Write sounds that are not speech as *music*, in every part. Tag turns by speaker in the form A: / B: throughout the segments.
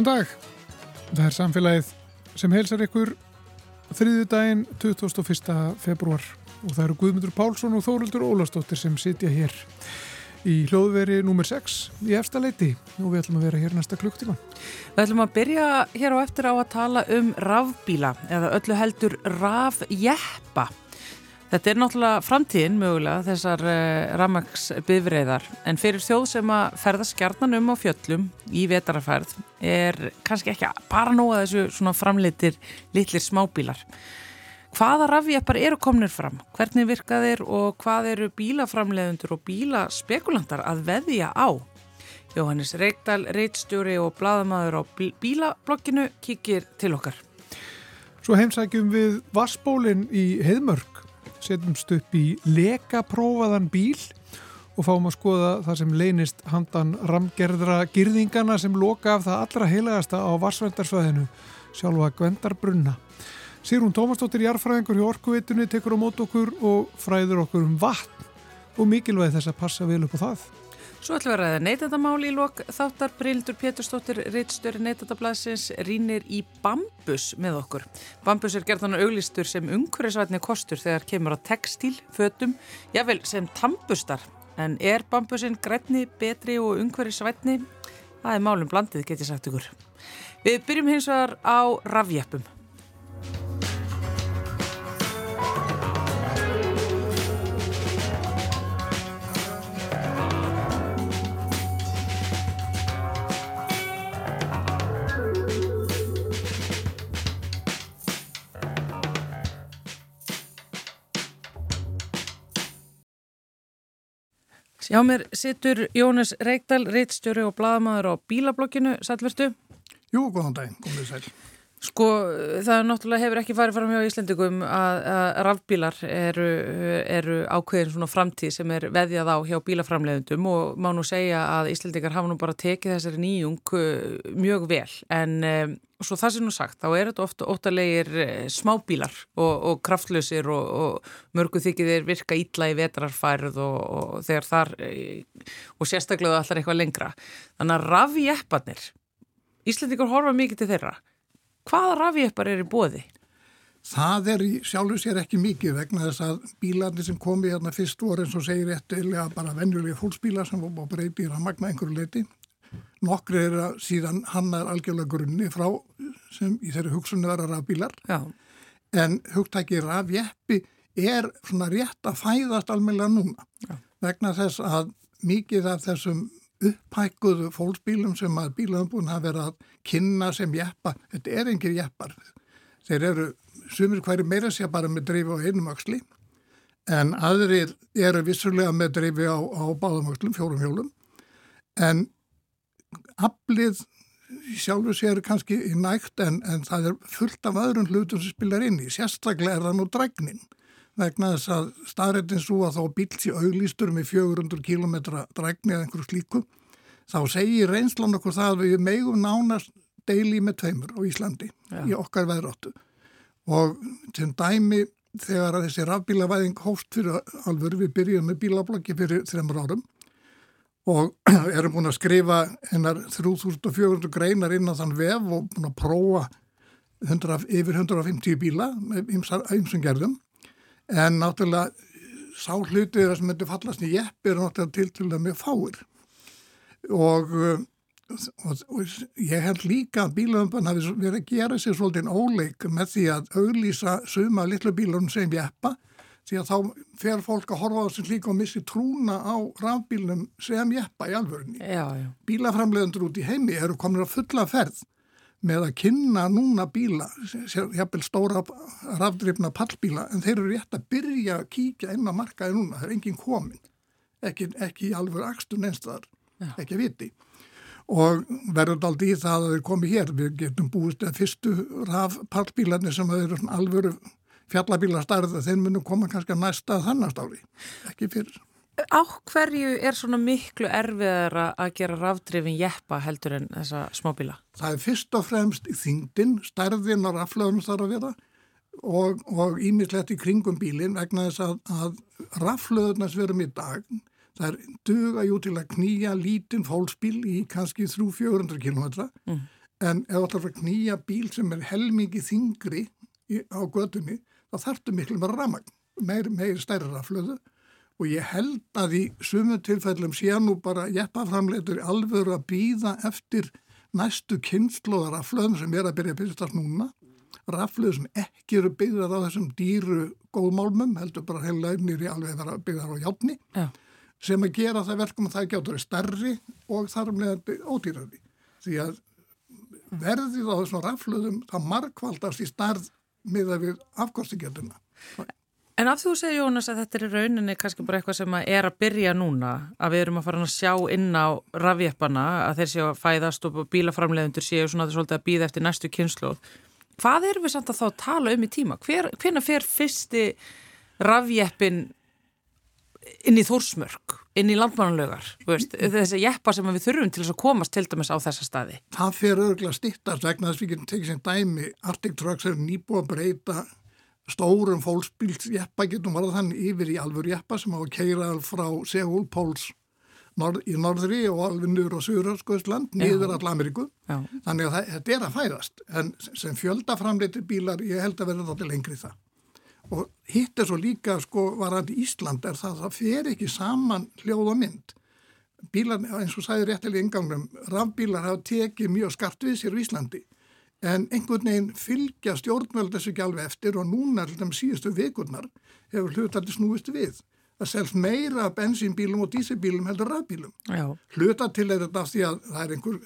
A: Góðan dag, það er samfélagið sem heilsar ykkur þriðu daginn 21. februar og það eru Guðmundur Pálsson og Þóruldur Ólastóttir sem sitja hér í hljóðveri nr. 6 í efsta leiti og við ætlum að vera hér næsta klukktíma.
B: Við ætlum að byrja hér á eftir á að tala um rafbíla eða öllu heldur rafjeppa. Þetta er náttúrulega framtíðin mögulega þessar uh, eh, ramagsbifreiðar en fyrir þjóð sem að ferða skjarnan um á fjöllum í vetarafærð er kannski ekki bara að þessu svona framleitir litlir smábílar. Hvaða rafjeppar eru komnir fram? Hvernig virka þeir og hvað eru bílaframleðundur og bílaspekulantar að veðja á? Jóhannes Reykdal, reitstjóri og bladamæður á bílablokkinu kikir til okkar.
A: Svo heimsækjum við Vassbólinn í Heidmörg setjumst upp í lekaprófaðan bíl og fáum að skoða það sem leynist handan ramgerðra girðingana sem loka af það allra heilagasta á Varsvendarsvæðinu, sjálfa Gvendarbrunna. Sýrún Tómasdóttir Jarfræðingur hjá Orkuvitunni tekur á mót okkur og fræður okkur um vatn og mikilvæg þess að passa vel upp á það.
B: Svo ætlum við að ræða neytendamál í lok þáttar Brildur Péturstóttir, reitstjóri neytendablasins, rínir í bambus með okkur. Bambus er gerðan auðlistur sem umhverjusvætni kostur þegar kemur á textíl, fötum, jável sem tambustar. En er bambusinn grætni, betri og umhverjusvætni? Það er málum blandið, get ég sagt ykkur. Við byrjum hins vegar á rafjeppum. Já, mér sittur Jónas Reykdal, reittstjóri og bladamæður á bílablokkinu, sælverstu?
A: Jú, góðan dag, komið sæl.
B: Sko, það náttúrulega hefur ekki farið fram hjá Íslandingum að, að rafbílar eru, eru ákveðin svona framtíð sem er veðjað á hjá bílaframleðundum og má nú segja að Íslandingar hafa nú bara tekið þessari nýjung uh, mjög vel en um, svo það sem nú sagt, þá er þetta ofta óttalegir uh, smábílar og, og kraftlösir og, og mörgu þykir þeir virka ítla í vetrarfærð og, og þegar þar og sérstaklega allar eitthvað lengra. Þannig að rafjeppanir, Íslandingar horfa mikið til þeirra hvaða rafjöppar er í bóði?
C: Það er í sjálfu sér ekki mikið vegna þess að bílarnir sem komi hérna fyrst voru eins og segir eftirlega bara venjulega fólksbílar sem voru búin að breyti í rammagna einhverju leiti. Nokkri er að síðan hannar algjörlega grunni frá sem í þeirri hugsunni vera rafbílar. Já. En hugtæki rafjeppi er svona rétt að fæðast almeinlega núna Já. vegna þess að mikið af þessum upphækkuðu fólksbílum sem að bílaðumbúin hafa verið að kynna sem jeppa. Þetta er engir jeppar. Þeir eru sumir hverju meira sé bara með dreifi á einum axli en aðrir eru vissulega með dreifi á, á báðum axlum, fjórum hjólum. En aflið sjálfur sér kannski í nægt en, en það er fullt af öðrum hlutum sem spilar inn í. Sérstaklega er það nú dræknin vegna þess að staðrættin svo að þá bíls í auglýstur með 400 km drækni eða einhverju slíku þá segir reynslan okkur það að við megum nánast deili með tveimur á Íslandi ja. í okkar veðráttu og sem dæmi þegar þessi rafbílavæðing hóst fyrir alvöru við byrjum með bílablokki fyrir þreymur árum og *clears throat* erum búin að skrifa hennar 3400 greinar inn á þann vef og búin að prófa 100, yfir 150 bíla með ymsum gerðum. En náttúrulega sá hluti þeirra sem myndi fallast í jepp er náttúrulega til til það með fáir. Og, og, og ég held líka að bílaumbann hafi verið að gera sér svolítið óleik með því að auglýsa suma litlu bílunum sem jeppa því að þá fer fólk að horfa á þessu líka og missi trúna á rafbílunum sem jeppa í alvörunni. Bílaframleðendur út í heimi eru komin að fulla ferð með að kynna núna bíla, jápil stóra rafdrifna pallbíla, en þeir eru rétt að byrja að kíkja inn á markaði núna, það er enginn komin, ekki, ekki alveg axtur neinstðar, ekki að viti. Og verður aldrei í það að þeir komi hér, við getum búist að fyrstu rafpallbílarnir sem eru alveg fjallabíla starða, þeir munum koma kannski að næsta þannast ári, ekki fyrir.
B: Á hverju er svona miklu erfiðara að gera rafdrifin jeppa heldur en þessa smábíla?
C: Það er fyrst og fremst þingdin, stærðin og raflöðunum þarf að vera og ímislegt í kringum bílin vegna þess að, að raflöðunars verum í dag, það er duga jú til að knýja lítinn fólksbíl í kannski 300-400 km mm. en ef þú ætlar að knýja bíl sem er helmingi þingri á gödunni þá þarftu miklu með ramagn meir, meir stærra flöðu og ég held að í sumu tilfellum sé nú bara jeppaframleitur alveg að býða eftir næstu kynnslóðar af flöðum sem er að byrja að byrjast núna. Rafluð sem ekki eru byggðar á þessum dýru góðmálmum, heldur bara heila nýri alveg vera byggðar á hjálpni Já. sem að gera það verkum að það gjátur stærri og þar með ódýrari. Því að verðið á þessum rafluðum það markvaldast í starð miða við afkostingetuna
B: En af þú segir Jónas að þetta er rauninni kannski bara eitthvað sem er að byrja núna að við erum að fara að sjá inn á rafjeppana að þeir séu að fæðast og bílaframleðundur séu svona að það er svolítið að býða eftir næstu kynnslóð. Hvað erum við samt að þá tala um í tíma? Hver, hvernig fer fyrsti rafjeppin inn í þórsmörk, inn í landmannlögar, þessi jeppa sem við þurfum til þess að komast til dæmis á þessa staði?
C: Það fer örgulega stittast vegna þess að við getum tekið sem dæmi Arctic Trucks er nýbúið að breyta stórum fólksbílsjeppa getum varðað þannig yfir í alvöru jeppa sem á að keira frá Seúl, Póls norð, í norðri og alveg nýður á Suðurskóðsland, niður all Ameríku Já. þannig að það, þetta er að fæðast en sem fjöldaframleitir bílar ég held að verða þetta lengri það og hitt er svo líka sko varandi Ísland er það að það fer ekki saman hljóð og mynd bílar eins og sæði réttilega yngangnum rafbílar hafa tekið mjög skart við sér í Íslandi en einhvern veginn fylgja stjórnvöld þessu ekki alveg eftir og núna alltaf síðustu vikurnar hefur hlutaldi snúist við. Það selst meira bensínbílum og dísibílum heldur rafbílum. Hluta til er þetta því að það er einhver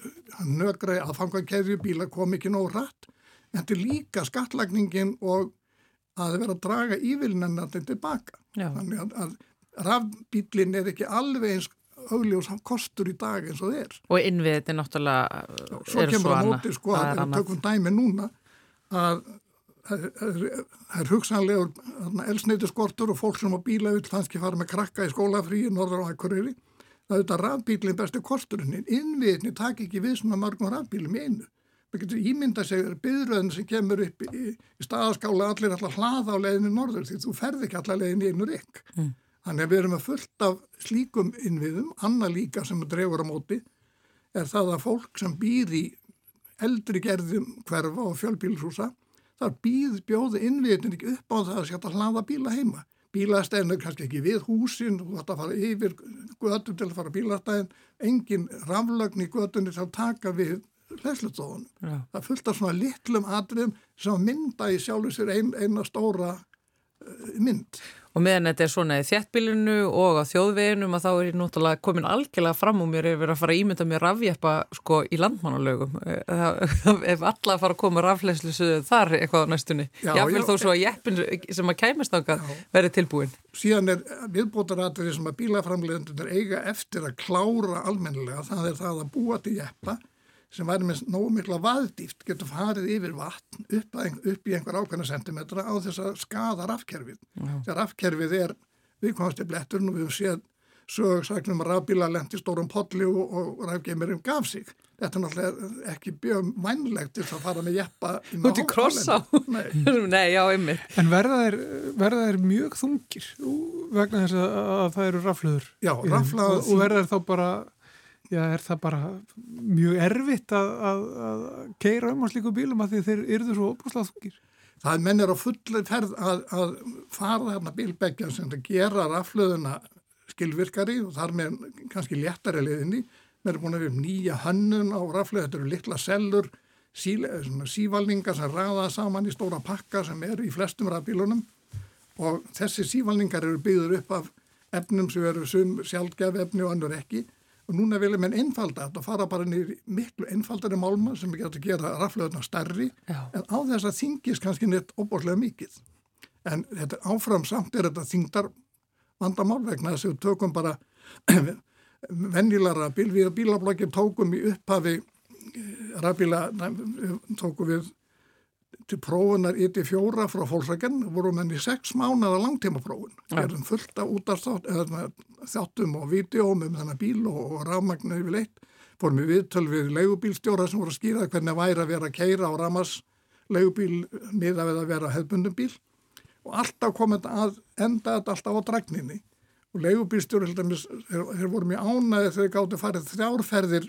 C: nögræði aðfangakeðju bíla kom ekki nóg rætt en til líka skattlagningin og að vera að draga ívilnennar tilbaka. Já. Þannig að, að rafbílin er ekki alveg eins augljós kostur í dag eins og þeir.
B: Og innvið þetta er náttúrulega
C: Já, Svo kemur það móti sko að við tökum dæmi núna að það er hugsanlegur elsneitur skortur og fólk sem á bíla vil þanski fara með krakka í skólafríi norður á Akureyri. Það er þetta rafbílinn besti kosturinn. Innviðinni tak ekki við svona margum rafbílum í einu. Það getur ímynda sig byðröðin sem kemur upp í, í staðaskála allir alltaf hlaða á leiðinni norður því þú ferð ekki allar leiðinni í einu rikk. Mm. Þannig að við erum að fullt af slíkum innviðum, annað líka sem drefur á móti, er það að fólk sem býr í eldri gerðum hverfa og fjölbílshúsa, þar býð bjóði innviðin ekki upp á það að setja hlaða bíla heima. Bílastæðin er kannski ekki við húsin, þú ætti að fara yfir göttum til að fara bílastæðin, engin raflögn í göttunni til að taka við hlæslutóðunum. Það er fullt af svona litlum atriðum sem mynda í sjálfu sér ein, eina stóra uh, mynd.
B: Og meðan þetta er svona í þjættbílinu og á þjóðveginum að þá er ég náttúrulega komin algjörlega fram úr mér yfir að fara að ímynda mér rafjappa sko í landmannalögum. *laughs* Ef alla fara að koma rafleyslu þar eitthvað á næstunni. Já, Jáfnvel já, þó svo að jeppin sem að kæmast ákvað verði tilbúin.
C: Síðan er viðbótaratrið sem að bílaframlegendur eiga eftir að klára almennilega. Það er það að búa til jeppa sem væri með nógu mikla vaðdýft getur farið yfir vatn upp, ein, upp í einhver ákveðna sentimetra á þess að skada rafkerfið. Þegar rafkerfið er viðkvæmasti bletturinn og við höfum séð sögsagnum rafbíla lendi stórum podli og, og rafgeimirinn gaf sig. Þetta er náttúrulega ekki bjögum vænlegt til að fara með jeppa
B: ert í krossa á? Nei. *laughs* Nei, já, ymmið.
A: En verða er, verða er mjög þungir vegna þess að það eru raflöður?
C: Já, raflöður.
A: Og verða er þá bara Já, er það bara mjög erfitt að, að, að keira um á slíku bílum að þeir eru svo óbúslega þungir?
C: Það menn er á fulli ferð að, að fara þarna bílbeggja sem gera raflöðuna skilvirkari og þar með kannski léttari leðinni. Við erum búin að við nýja hönnun á raflöðu, þetta eru litla sellur, sí, sívalningar sem ræða saman í stóra pakka sem eru í flestum rafbílunum og þessi sívalningar eru byggður upp af efnum sem eru sjálfgef efni og annur ekki og núna viljum við einfalda þetta og fara bara nýri miklu einfaldari málma sem við getum að gera raflöðuna stærri Já. en á þess að þingis kannski neitt óbúrslega mikið en þetta áfram samt er þetta þingdar vandamál vegna þess að við tökum bara *clears throat* vennilara bíl við bílablokkin tókum í upphafi eh, rafbíla tókum við til prófunar í til fjóra frá fólksvækjan vorum henni sex mánuða langtíma prófun gerðum fullt af útastáttum og vídeóm um þennan bíl og, og rafmagnu yfir leitt fórum við viðtöl við leigubílstjóra sem voru að skýra hvernig væri að vera að keira á ramas leigubíl miða við að vera hefbundum bíl. Og alltaf kom þetta að enda þetta alltaf á dragninni og leigubílstjóri þeir, voru mjög ánæði þegar gáttu farið þrjárferðir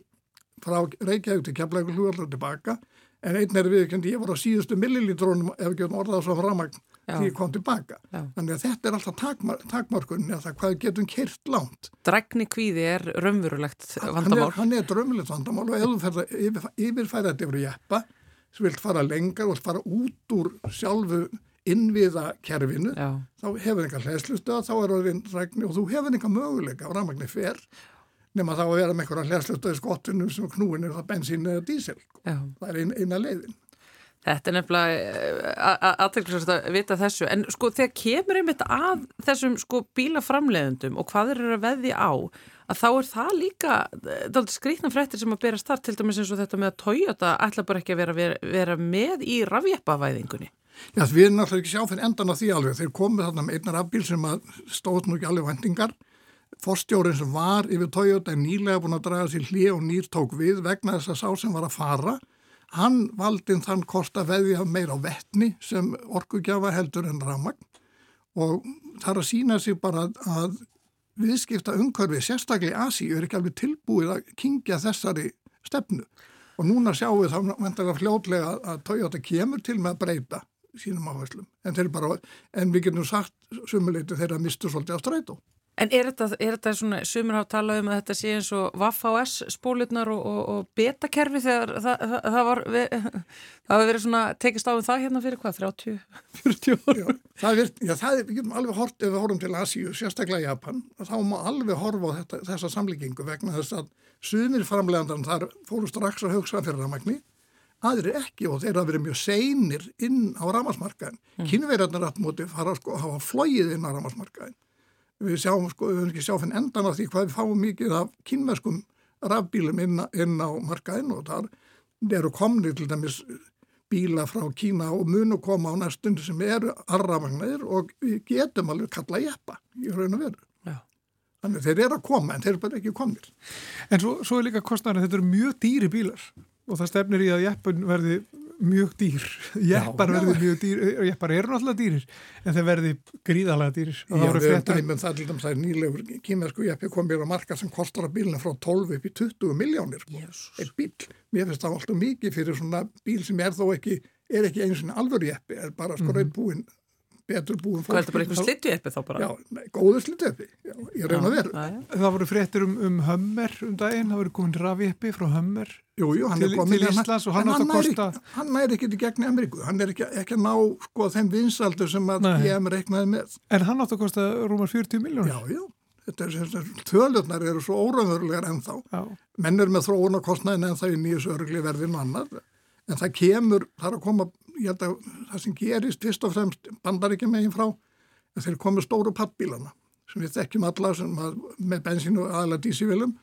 C: frá Reykjavík til Keflæk og hlugaldar tilbaka en einn er viðkjöndi, ég var á síðustu millilítrónum ef ekki orðað svo framagn því ég kom tilbaka.
B: Já.
C: Þannig að þetta er alltaf takmar, takmarkunni að það hvað getum kert langt.
B: Drækni kvíði er raunverulegt vandamál.
C: er, hann er drömmulegt vandamál og ef þú að yfir, yfirfæra þetta yfir jeppa sem vilt fara lengar og fara út úr sjálfu innviða kerfinu
B: Já,
C: þá hefur einhver hlæslustöð, þá er orðin rækni og þú hefur einhver möguleika á rafmagni fer nema þá að vera með einhverja hlæslustöð í skottinu sem knúin er það bensín eða dísil.
B: já.
C: Það er ein, eina leiðin.
B: Þetta er nefnilega aðtæklusast að vita þessu, en sko þegar kemur einmitt að þessum sko bílaframleiðendum og hvað eru að veði á, að þá er það líka, það er skrýtna fréttir sem að bera start til dæmis eins og þetta með að Toyota ætla bara ekki að vera, vera, vera með í rafjeppavæðingunni.
C: Já, við erum náttúrulega ekki sjá fyrir endan á því alveg. Þeir komið þarna með einnar afbíl sem að stóð nú ekki alveg vendingar. Forstjórin sem var yfir Toyota er nýlega búin að draga sér hlið og nýr tók við vegna þess að sá sem var að fara. Hann valdi þann kost að veðja meira á vettni sem orkugjafa heldur en ramagn og það er að sína sig bara að viðskipta umhverfi, sérstaklega í Asíu, er ekki alveg tilbúið að kingja þessari stefnu. Og núna sjáum við þá vantarlega fljótlega að Toyota kemur til með að breyta sínum áherslum. En, bara, en við getum sagt sumuleiti þeirra mistu svolítið á strætó.
B: En er þetta, er þetta svona, sumir hafa talað um að þetta sé eins og Vaff-AS spólutnar og, og, og betakerfi þegar það, það, það var, *laughs* það hafa verið svona tekist á um það hérna fyrir hvað, 30, 40 ára?
C: Já, það er, já, það er, við getum alveg hort ef við horfum til Asíu, sérstaklega Japan, þá má alveg horfa á þetta, þessa samlíkingu vegna þess að sumir framlegandan þar fóru strax að hugsa fyrir ramagni, aðrir ekki og þeir hafa verið mjög seinir inn á ramasmarkaðin. Mm. Kynverjarnir átt móti fara sko, að hafa flóið inn á ramasmarkaðin. Við sjáum sko, við höfum ekki sjá finn endan af því hvað við fáum mikið af kynverskum rafbílum inn, inn á markaðin og þar eru komnið til dæmis bíla frá Kína og munu koma á næstundu sem eru arrafagnar og við getum alveg kalla jeppa í raun og veru.
B: Já.
C: Þannig þeir eru að koma en þeir eru bara ekki komnir.
A: En svo, svo er líka kostnæður að þetta eru mjög dýri bílar og það stefnir í að jeppun verði mjög dýr. Jeppar
C: já.
A: mjög dýr, jeppar eru náttúrulega dýrir en þeir verði gríðalega dýrir. Og það voru fréttir-
C: dæmum það til dæmis að nýlegur kýmversku jeppi kom mér á marka sem kostar að bílina frá 12 upp í 20 miljónir. Eitt bíl. Mér finnst það alltaf mikið fyrir svona bíl sem er þó ekki, er ekki einu svona alvöru jeppi, er bara sko mm búin, betur búin
B: Hvað er þetta bara einhver slittu eppi þá bara?
C: Já, góður slittu jeppi, já, ég reyna að
B: já.
A: Það voru fréttir um, um Hummer um daginn, það voru komin rafjeppi frá Hummer.
C: Jú, jú, hann
A: Til-
C: er
A: til
C: hérna,
A: Íslands og hann
C: en
A: átti að kosta-
C: Hann næri ekki í gegn Ameríku, hann er ekki, ekki að ná sko þeim vinsaldur sem að ég reiknaði með.
A: En hann átti að kosta rúmar 40 miljónir.
C: Já, já, þetta er sem sagt, tölurnar eru svo óraunverulegar ennþá.
A: Já.
C: Menn er með þróunarkostnaðin en það er nýjus örgli verðin og annað. En það kemur, það er að koma, ég held að það sem gerist fyrst og fremst bandar ekki megin frá, að þeir komu stóru pappbílana sem við þekkjum alla sem að, með bensínu og aðalega dísivilum,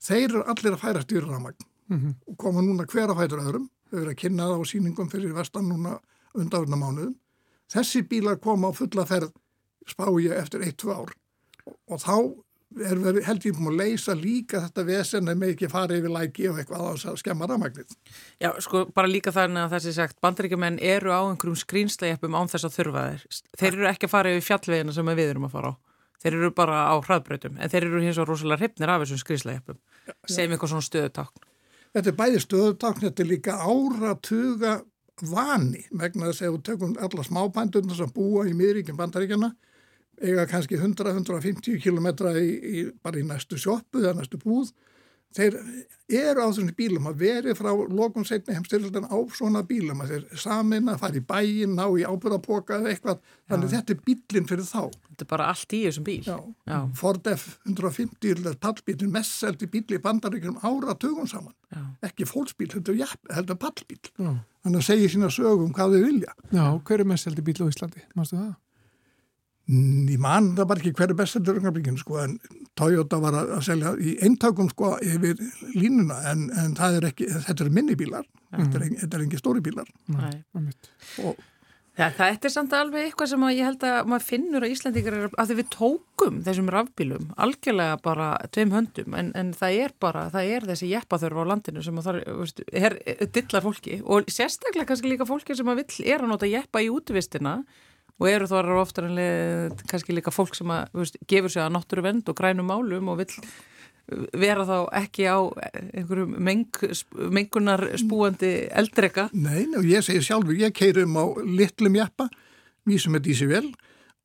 C: þeir eru allir að færa stýrramagn og koma núna hver að fætur öðrum, þau eru að kynna það á síningum fyrir vestan núna undanverna mánuðum. Þessi bílar koma á fulla ferð spá ég eftir 1-2 ár. Og, og þá er verið, held ég búin að leysa líka þetta vesen að með ekki fara yfir læki og eitthvað á þess að skemma rafmagnið.
B: Já, sko, bara líka þannig að þessi sagt, bandaríkjumenn eru á einhverjum skrýnslegjapum án þess að þurfa þeir. Þeir eru ekki að fara yfir fjallvegina sem við erum að fara á. Þeir eru bara á hraðbrautum, en þeir eru hins og rosalega hrypnir af þessum skrýnslegjapum. Sem eitthvað svona stöðutákn.
C: Þetta er bæði stöðutákn, þetta er líka áratuga vani vegna þess að ef við tökum alla smábændurna sem búa í miðríkjum bandaríkjana eiga kannski 100-150 kilometra í, í, bara í næstu sjoppu eða næstu búð þeir eru á þessum bílum að veri frá lokum setni heimstyrjaldan á svona bílum að þeir samin að fara í bæin, ná í ábyrðapoka eða eitthvað, þannig þetta er bílinn fyrir þá.
B: Þetta er bara allt í þessum bíl.
C: Já.
B: Já.
C: Ford F-150 pallbílinn mest seldi bíl í bandaríkjum áratugum saman.
B: Já.
C: Ekki fólksbíl, heldur, japp, heldur pallbíl.
A: Já.
C: Þannig að segja sína sögum hvað þau vilja.
A: Já, hver er mest seldi bíl á Íslandi? Mástu það?
C: Mm, Ég man það bara ekki hverju best heldur ögnablikinu sko en Toyota var að að selja í eintökum sko yfir línuna en, en það er ekki, þetta eru minni bílar, þetta er, en- þetta er ekki stóri bílar. Og
B: Já, þetta er samt alveg eitthvað sem að ég held að maður finnur að Íslandingar er að því við tókum þessum rafbílum algjörlega bara tveim höndum en, en það er bara, það er þessi jeppaþörf á landinu sem að það veist, er, er dillar fólki og sérstaklega kannski líka fólki sem að vill er að nota jeppa í útvistina og eru þar oftar en leið kannski líka fólk sem að veist, gefur sig að náttúru vend og grænum málum og vill vera þá ekki á einhverjum meng, mengunar spúandi eldrega.
C: Nei, og ég segir sjálfur, ég keirum á litlum jæppa, mjög sem er dísi vel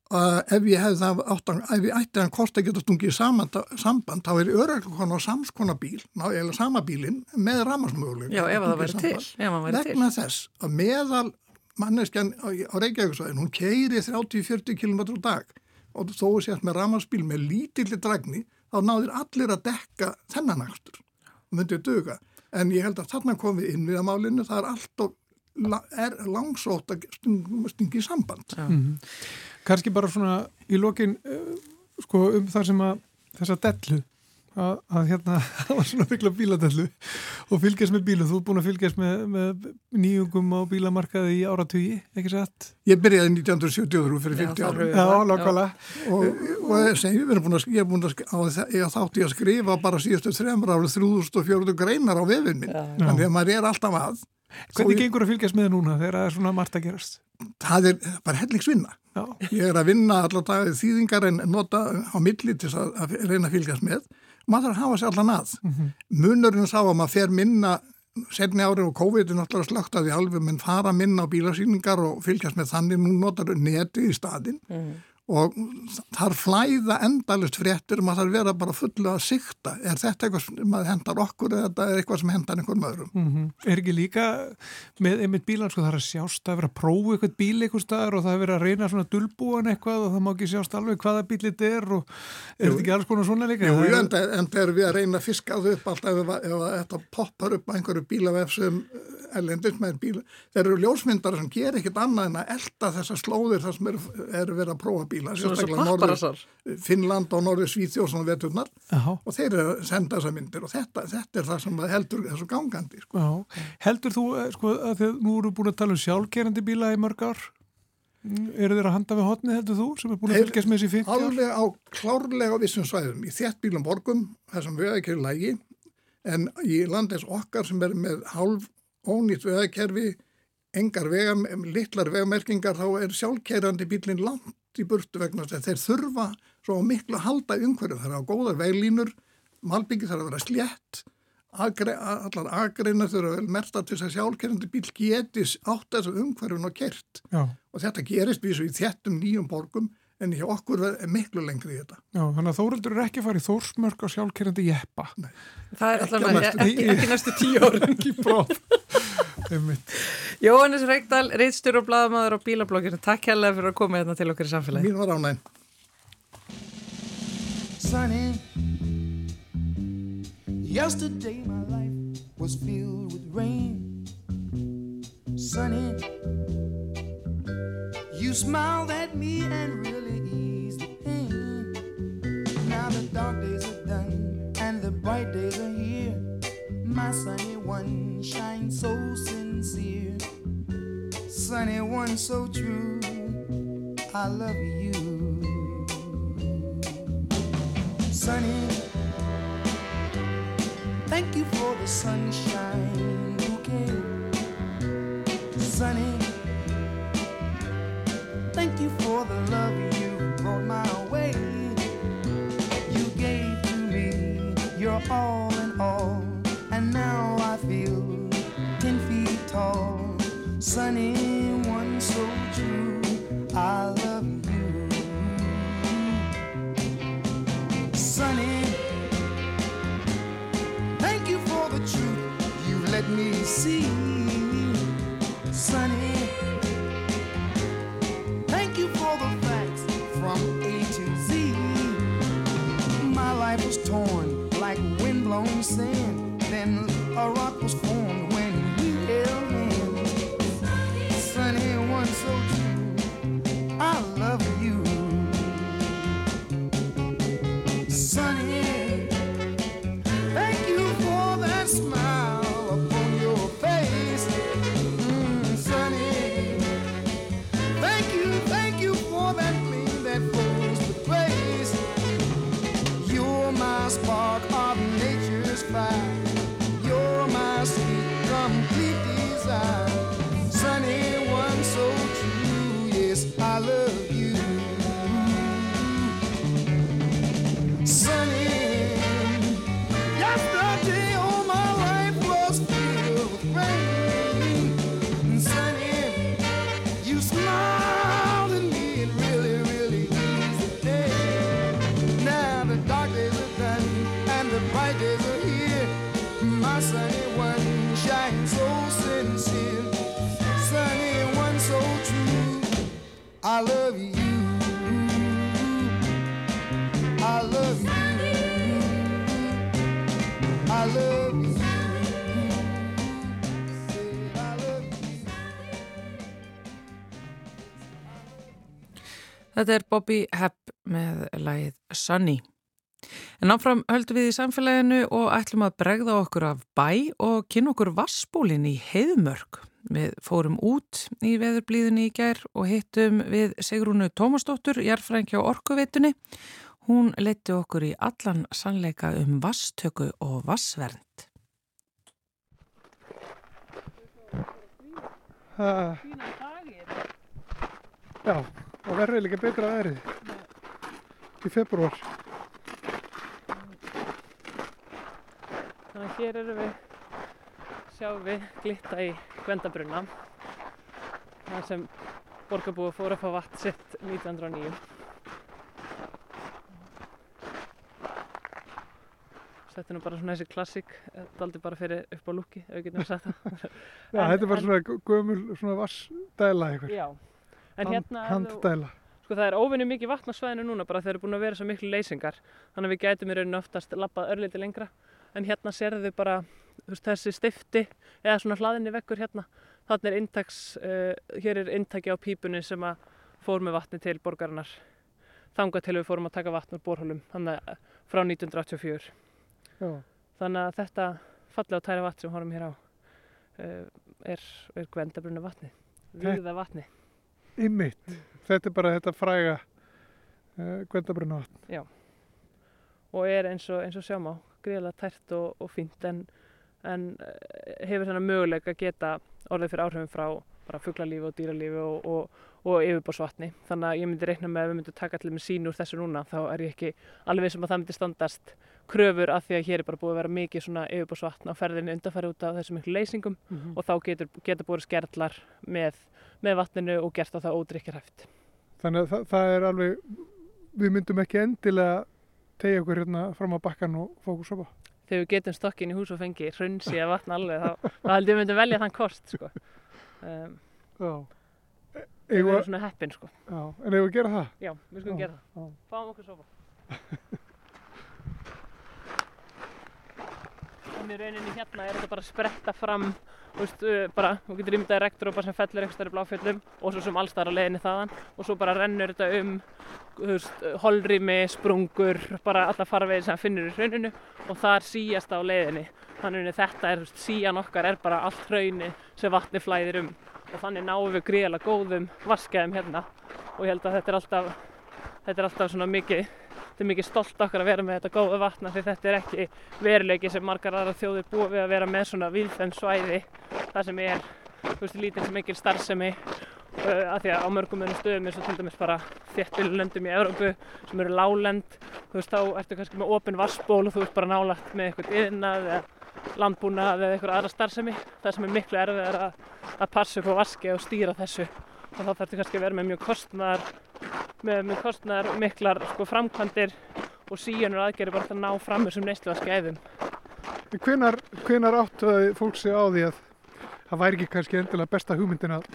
C: Uh, ef ég hefði það áttan, ef ég ætti hann kosti að geta stungið samband, samband þá er öröklikon á samskona bíl ná, eða sama bílin með ramarsmöguleg
B: Já, ef það væri til
C: vegna til. þess að meðal manneskjan á, Reykjavíksvæðin hún keiri 30-40 km á dag. Og þó sést með ramarsbíl með lítilli dragni þá náðir allir að dekka þennan axtur og myndið döga en ég held að þarna komið inn við að málinu. Það er alltaf langsótt að stingi samband.
A: Mm -hmm. Kanski bara svona í lokin uh, sko um þar sem að þessa dellu að, að hérna *laughs* það var svona byggla bíladellu og fylgjast með bílu, þú er búin að fylgjast með, með nýjungum á bílamarkaði í áratugi, ekki satt?
C: Ég byrjaði 1973 fyrir 50 ára
A: Já, lokkala
C: og, og ég segi, við erum búin að, ég er búin að ég þátti að skrifa bara síðustu þremur árið 3040 greinar á vefinn minn, þannig að maður er alltaf að.
A: Hvernig gengur að fylgjast með núna þegar það er svona margt að gerast?
C: Það er bara hellingsvinna. Ég er að vinna allar dagið þýðingar en nota á milli til að, að reyna að fylgjast með. Maður þarf að hafa sér allar nað. Mm -hmm. Munurinn sá að maður fer minna setni árið og COVID er náttúrulega slögt að því alveg menn fara minna á bílasýningar og fylgjast með þannig nú notar neti í staðin mm -hmm og þar flæða endalust fréttur um að það vera bara fullu að sikta er þetta eitthvað sem hendar okkur eða þetta er eitthvað sem hendar einhverjum öðrum mm
A: -hmm. Er ekki líka með einmitt bílan sko það er að sjást að vera að prófa eitthvað bíl eitthvað staðar og það er verið að reyna svona dulbúan eitthvað og það má ekki sjást alveg hvaða bíl þetta er og er þetta ekki alls konar svona líka?
C: Jú, en það er við að reyna að fiska það upp alltaf ef, ef þetta poppar upp einhverju bílavefsum ellendis með bíla. Þeir eru ljósmyndar sem ger ekkit annað en að elda þessar slóðir þar sem eru er verið að prófa bíla.
B: Norður,
C: Finnland og Norður Svíþjóð svona veturnar og þeir eru að senda þessar myndir og þetta, þetta er það sem heldur þessu gangandi. Sko.
A: Heldur þú eh, sko, að þið nú eru búin að tala um sjálfgerandi bíla í mörg ár? Mm, eru þeir að handa við hotni heldur þú sem er búin að fylgjast með þessi 50 ár?
C: Alveg á klárlega vissum svæðum í þéttbílum borgum, þessum er lægi en í landins okkar sem er með hálf ónýtt veðakerfi, engar vega, litlar vegamerkingar, þá er sjálfkerrandi bílinn langt í burtu vegna þess að þeir þurfa svo miklu að halda umhverju. Það er á góðar veglínur, malbyggi þarf að vera slétt, agre, allar agreina þurfa vel merta til þess að sjálfkerrandi bíl getis átt þessu umhverjun og kert. Já. Og þetta gerist við svo í þettum nýjum borgum en hjá okkur er miklu lengri í þetta.
A: Já, þannig að Þóruldur er ekki að í Þórsmörk á sjálfkerrandi jeppa.
B: Nei. Það er alltaf ekki, ekki, ekki næstu tíu ára.
A: ekki bróð.
B: Jóhannes Reykdal, reitstjóru og bladamæður á bílablokkinu. Takk hérlega fyrir að koma hérna til okkur í samfélagi.
C: Mín var ánægn. Sunny Yesterday my life was filled with rain Sunny You smiled at me and really eased the pain. Now the dark days are done and the bright days are here. My sunny one shines so sincere. Sunny one so true. I love you. Sunny, thank you for the sunshine bouquet. Sunny, Thank you for the love you brought my way. You gave to me your all all, tall. Sunny one so true, I love you. Sunny, thank you for the truth you let me see. Sunny. Thank you for the facts from A to Z. My life was torn like windblown sand. Then a rock was formed
B: Þetta er Bobby Hepp með lægið Sunny. En áfram höldum við í samfélaginu og ætlum að bregða okkur af bæ og kynna okkur vassbólinn í heiðmörk. Við fórum út í veðurblíðunni í gær og hittum við Sigrúnu Tómasdóttur, jarfrænkja á Orkuveitunni. Hún leti okkur í allan sannleika um vasstöku og vassvernd.
A: Fína dagir. Já og verður líka betra verið í februar.
D: Þannig að hér eru við, sjáum við glitta í Gvendabrunna, það sem borgarbúi fór að fá vatn sitt 1909. Þetta er nú bara svona þessi klassík, þetta er aldrei bara fyrir upp á lúki, ef við getum sagt það. *laughs*
A: Já, þetta er bara svona gömul svona vassdæla eitthvað.
D: Já, en hérna...
A: Handdæla.
D: Sko það er óvinni mikið vatn á svæðinu núna bara þeir eru búin að vera svo miklu leysingar. Þannig að við gætum í rauninu oftast labbað örlítið lengra. En hérna sérðu bara þú veist, þessi stifti eða svona hlaðinni vekkur hérna. Þannig er intaks, uh, hér er intaki á pípunni sem að fór með vatni til borgarinnar. Þangað til við fórum að taka vatn úr borhólum þannig að frá 1984
A: Já.
D: þannig að þetta fallega tæra vatn sem horfum hér á uh, er, er gvendabrunna vatni viða vatni
A: Einmitt. Þetta er bara þetta fræga uh, Gvendabrunna vatn.
D: og er eins og, og sjáum á gríðarlega tært og, og fínt en, en eh, hefur þennan möguleika að geta orðið fyrir áhrifin frá bara fuglalífi og dýralífi og, og, og yfirbórsvatni. Þannig að ég myndi reikna með að við myndum taka allir með sín úr þessu núna þá er ég ekki alveg sem að það myndi standast kröfur af því að hér er bara búið að vera mikið svona yfirbórsvatn á ferðinni undanfæri út af þessum miklu leysingum og þá getur, getur búið skerlar með, með vatninu og gert á það ódrykkjarhæft.
A: Þannig að það, það er alveg, við myndum ekki endilega tegja okkur hérna fram á bakkan og fá okkur sopa.
D: þegar við getum stokkin í hús og fengi hrunsi að vatna alveg þá, þá held ég að við myndum velja þann kost sko. um,
A: Já.
D: við
A: Eigum
D: erum svona heppin sko.
A: já, en eigum við gera það?
D: já, við skulum gera það fáum okkur sofa *laughs* en í rauninni hérna er þetta bara að spretta fram þú veist, uh, bara, þú getur ímyndaði rektrópa sem fellur eitthvað stærri bláfjöllum og svo sem allstar á leiðinni þaðan og svo bara rennur þetta um þú veist, holrými, sprungur bara alla farvegi sem finnur í hrauninu og þar síjast á leiðinni. Þannig að þetta er, þú veist, síjan okkar er bara allt hrauni sem vatni flæðir um og þannig náum við gríðarlega góðum vaskæðum hérna og ég held að þetta er alltaf þetta er alltaf þetta er mikið stolt okkar að vera með þetta góða vatna því þetta er ekki veruleiki sem margar aðra þjóðir búið við að vera með svona víðfenn svæði það sem er þú veist, lítið sem mikil starfsemi uh, að því að á mörgum önum stöðum eins og til dæmis bara þéttbílulöndum í Evrópu sem eru láglend þú veist, þá ertu kannski með opin vassból og þú veist bara nálagt með eitthvað yðnað eða landbúnað eða eitthvað aðra starfsemi. Það sem er miklu erfiðar að, að passa upp á vaski og stýra þessu. Og þá þarftu kannski að vera með mjög kostnar með, með kostnar miklar sko, framkvæmdir og síjanur aðgerði bara til að ná fram þessum neysluvaskæðum
A: En Hvenar, hvenar áttu að fólk sig á því að það væri ekki kannski endilega besta hugmyndin að,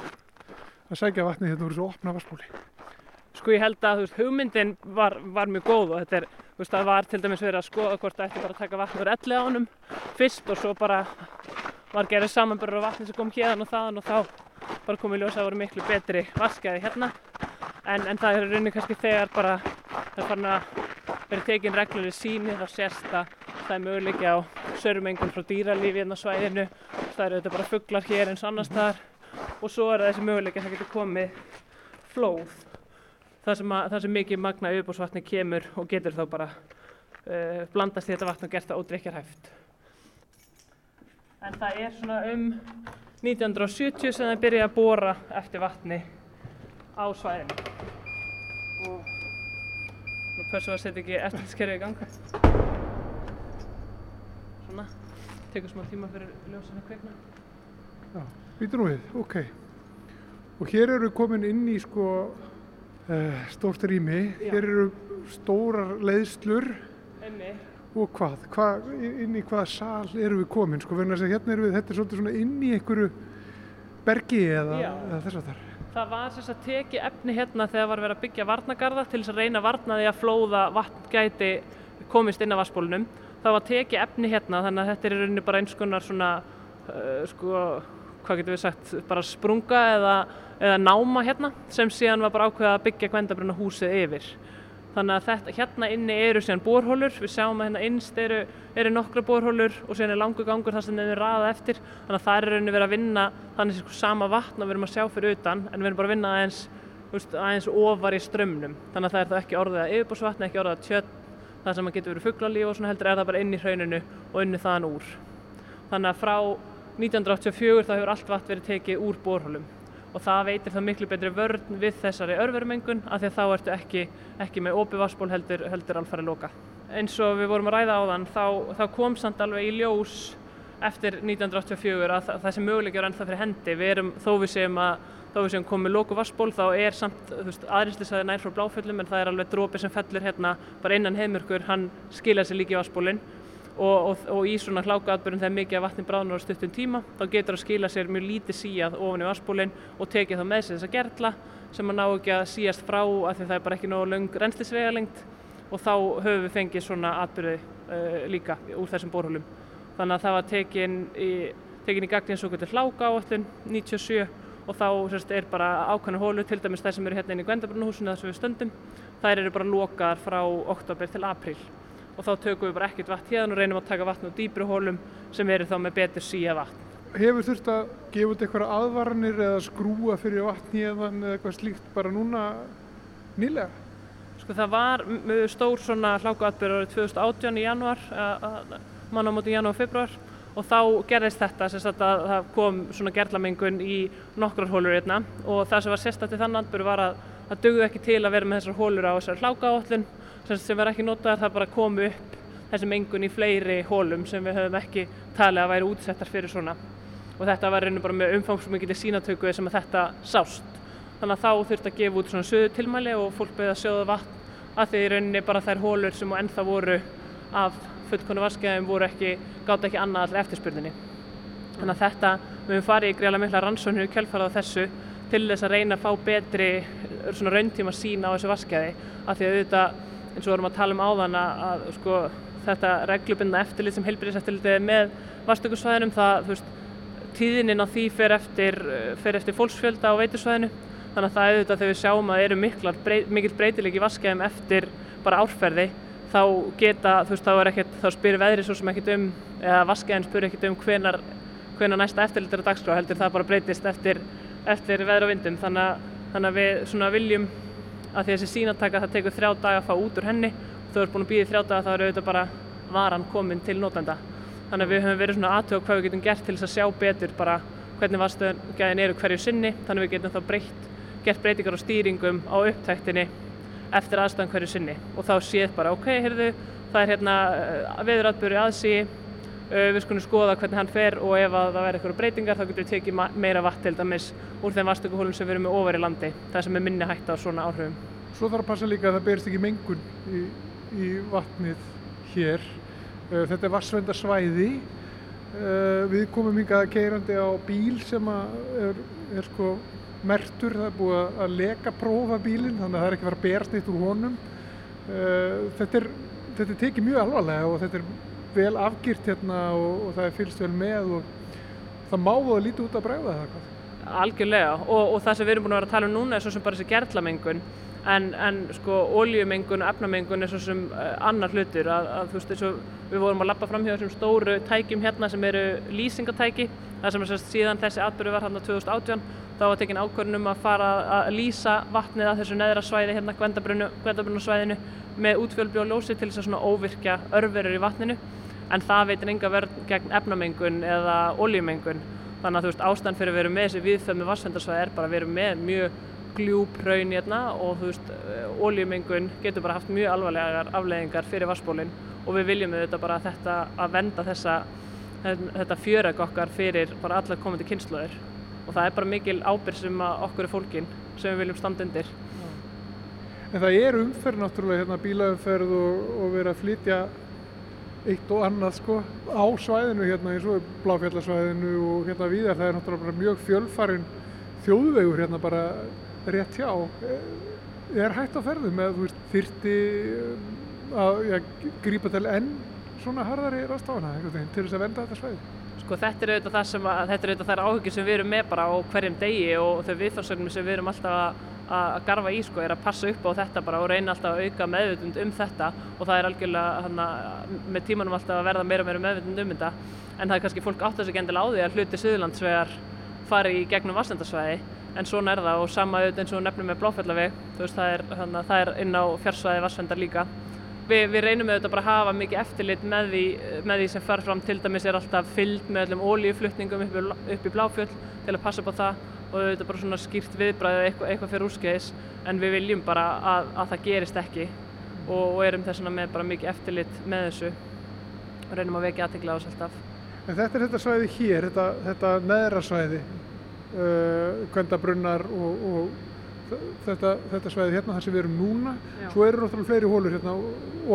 A: að sækja vatnið hérna úr þessu opna vassbóli?
D: sko ég held að veist, hugmyndin var, var mjög góð og þetta er, þú veist, það var til dæmis verið að skoða hvort það ætti bara að taka vatn úr elli á honum fyrst og svo bara var gerðið samanbörður á vatni sem kom hérðan og þaðan og þá bara komið ljós að voru miklu betri vaskæði hérna. En, en það er í rauninni kannski þegar bara það er farin að vera tekin regluleg síni þá sést að það er möguleiki á sörmengun frá dýralífi hérna á svæðinu. Það eru þetta bara fuglar hér eins og annars þar og svo er þessi möguleiki að það getur komið flóð. Það sem, að, það sem mikið magna yfirbúrsvatni kemur og getur þá bara uh, blandast í þetta vatn og gert það ódrykjarhæft. En það er svona um 1970 sem það byrja að bóra eftir vatni á svæðinu. Og nú pössum við að setja ekki eftirlitskerfið í gang. Svona, tekur smá tíma fyrir ljósinu kveikna.
A: Já, býtur nú við, ok. Og hér eru komin inn í sko uh, stórt rými,
D: Já.
A: hér eru stórar leiðslur
D: Einmi,
A: og hvað, hvað, inn í hvaða sal eru við komin, sko, þess að hérna eru við, þetta er svolítið svona inn í einhverju bergi eða, eða þess að þar.
D: Það var sem sagt tekið efni hérna þegar var verið að byggja varnagarða til þess að reyna að varna því að flóða vatn gæti komist inn á vassbólunum. Það var tekið efni hérna þannig að þetta er í rauninni bara eins konar svona uh, sko hvað getur við sagt, bara sprunga eða, eða náma hérna sem síðan var bara ákveða að byggja Gvendabrunna húsið yfir. Þannig að þetta, hérna inni eru síðan borhólur, við sjáum að hérna innst eru, eru nokkra borhólur og síðan er langu gangur þar sem þeim er raða eftir. Þannig að það er rauninni verið að vinna þannig sem sama vatn og við erum að sjá fyrir utan en við erum bara að vinna aðeins, veist, aðeins ofar í strömmnum. Þannig að það er það ekki orðið að yfirbúrsvatni, ekki orðið að tjött, það sem að getur verið fugglalíf og svona heldur er það bara inn í hrauninu og inni þaðan úr. Þannig að frá 1984 þá hefur allt vatn verið tekið úr borhólum og það veitir það miklu betri vörn við þessari örverumengun af því að þá ertu ekki, ekki með opið vassból heldur, heldur alfarið loka. Eins og við vorum að ræða á þann þá, þá kom samt alveg í ljós eftir 1984 að það, þessi möguleikjur ennþá fyrir hendi. Við erum þó við séum að þó við séum komið loku vassból þá er samt aðrinslisaði nær frá bláföllum en það er alveg drópi sem fellur hérna bara innan heimurkur, hann skilja sér líki vassbólinn og, og, og í svona hlákaatbyrjum þegar mikið af vatni bráðnar á stuttum tíma þá getur það að skila sér mjög lítið síjað ofan í vassbólinn og tekið þá með sér þessa gerla sem að ná ekki að síjast frá af því það er bara ekki nógu löng reynslisvegalengt og þá höfum við fengið svona atbyrði uh, líka úr þessum borhólum. Þannig að það var tekin í, tekin í gagni eins og hvernig hláka áallun 97 og þá sérst, er bara ákvæmna hólu, til dæmis þær sem eru hérna inn í Gvendabrunahúsinu þar sem við stöndum, þær eru bara lokaðar frá oktober til apríl og þá tökum við bara ekkert vatn hérna og reynum að taka vatn úr dýbri hólum sem eru þá með betur síja vatn.
A: Hefur þurft að gefa út eitthvað aðvaranir eða skrúa fyrir vatn hérna eða eitthvað slíkt bara núna nýlega?
D: Sko það var stór svona hlákuatbyrður árið 2018 í januar, mann á móti januar og februar og þá gerðist þetta að það kom svona gerlamengun í nokkrar hólur einna og það sem var sérstætti þann atbyrður var að það dögðu ekki til að vera með þessar hólur á þessar hlákaállun sem verður ekki notaðar það bara komu upp þessi mengun í fleiri hólum sem við höfum ekki talið að væri útsettar fyrir svona. Og þetta var reynir bara með umfangsmikið sínatöku sem að þetta sást. Þannig að þá þurft að gefa út svona söðu tilmæli og fólk beða sjóða vatn að því rauninni bara þær hólur sem ennþá voru af fullkonu vaskæðum voru ekki, gátt ekki annað allir eftirspurninni. Þannig að þetta, við höfum farið í greiðlega mikla rannsóknir í kjölfarað á þessu til þess að reyna að fá betri rauntíma sín á þessu vaskæði af því að auðvitað eins og vorum að tala um áðan að, að sko, þetta reglubinda eftirlit sem heilbyrðiseftirlitið er með vastökursvæðinum það, veist, tíðinin á því fer eftir, fer eftir fólksfjölda á veitusvæðinu þannig að það er auðvitað þegar við sjáum að eru miklar, brey, mikil breytilegi vaskæðum eftir bara árferði þá geta, þú veist, þá er ekkert, þá spyrir veðri svo sem ekkert um, eða vaskæðin spyrir ekkert um hvenar, hvenar næsta eftirlit er að dagskrá, heldur það bara breytist eftir, eftir veðra vindum, þannig þannig að við viljum að því að þessi sínataka það tekur þrjá daga að fá út úr henni. Og þú ert búin að býða þrjá daga þá er auðvitað bara varan komin til nótenda þannig að við höfum verið svona aðtöða hvað við getum gert til þess að sjá betur bara hvernig varstöðungæðin eru hverju sinni. Þannig að við getum þá breytt, gert breytingar og stýringum á upptæktinni eftir aðstæðan hverju sinni. Og þá séð bara ok, heyrðu, það er hérna eh, viðratböru aðsí við skulum skoða hvernig hann fer og ef það verður eitthvað breytingar þá getum við tekið meira vatn til dæmis úr þeim vastökuhólum sem við erum með ofar í landi það sem er minni hægt á svona áhrifum.
A: Svo þarf að passa líka að það berist ekki mengun í, í vatnið hér. Þetta er vassvendarsvæði. Við komum hingað keirandi á bíl sem er, er sko mertur, það er búið að leka prófa bílinn þannig að það er ekki verið að berast neitt úr honum. Þetta er, þetta er tekið mjög alvarlega og þetta er vel afgirt hérna og, og það er fylgst vel með og það má það lítið út að bregða það hvað?
D: Algjörlega og, og það sem við erum búin að vera að tala um núna er svo sem bara þessi gerðlamengun en, en sko óljumengun og efnamengun er svo sem uh, annar hlutur að, að þú veist eins og við vorum að lappa fram hjá þessum stóru tækjum hérna sem eru lýsingatæki það sem er sérst síðan þessi atbyrju var hérna 2018 þá var tekin ákvörnum að fara að lýsa vatnið að þessu neðra svæði hérna Gvendabrunnu svæðinu með útfjölbjó ljósi til þess að óvirkja örverur í vatninu en það veitir enga verð gegn efnamengun eða oljumengun þannig að þú veist ástæðan fyrir að vera með þessi viðfömi vassvendarsvæði er bara að vera með mjög gljúp raun hérna og þú veist oljumengun getur bara haft mjög alvarlegar afleðingar fyrir vassbólinn og við viljum auðvitað bara þetta að venda þessa þetta fjöreg okkar fyrir bara allar komandi kynnslóðir og það er bara mikil ábyrg sem okkur er fólkin sem við viljum standa undir.
A: En það er umferð náttúrulega hérna bílaumferð og, og vera að flytja eitt og annað sko á svæðinu hérna eins og bláfjallarsvæðinu og hérna viðar það er náttúrulega mjög fjölfarin þjóðvegur hérna bara rétt hjá. Ég er hægt á ferðu með þú veist þyrti að ja, grípa til enn svona harðari rástafana til þess að venda þetta svæði?
D: Sko þetta er auðvitað það sem að, þetta er auðvitað þær áhugir sem við erum með bara á hverjum degi og þau viðfarsögnum sem við erum alltaf að, að garfa í sko er að passa upp á þetta bara og reyna alltaf að auka meðvutund um þetta og það er algjörlega hana, með tímanum alltaf að verða meira og meira meðvutund um þetta. En það er kannski fólk átt að segja endilega á því að hluti Suðurlandsvegar fari í gegnum vassendarsvæði en svona er það og sama auðvitað eins og nefnum með Bláfjallaveg, það er, hana, það er inn á fjarsvæði vassendar líka. Við, við reynum auðvitað bara að hafa mikið eftirlit með því, með því sem far fram. Til dæmis er alltaf fyllt með öllum ólíuflutningum upp, upp í Bláfjöld til að passa upp á það og auðvitað bara svona skýrt viðbræðið eitthvað, eitthvað fyrir úrskeiðis en við viljum bara að, að það gerist ekki og, og erum þess vegna með bara mikið eftirlit með þessu og reynum að vekja aðtegla á þess alltaf.
A: En þetta er þetta svæði hér, þetta, þetta neðra svæði, uh, kvendabrunnar og, og þetta, þetta svæði hérna þar sem við erum núna, já. svo eru náttúrulega fleiri hólur hérna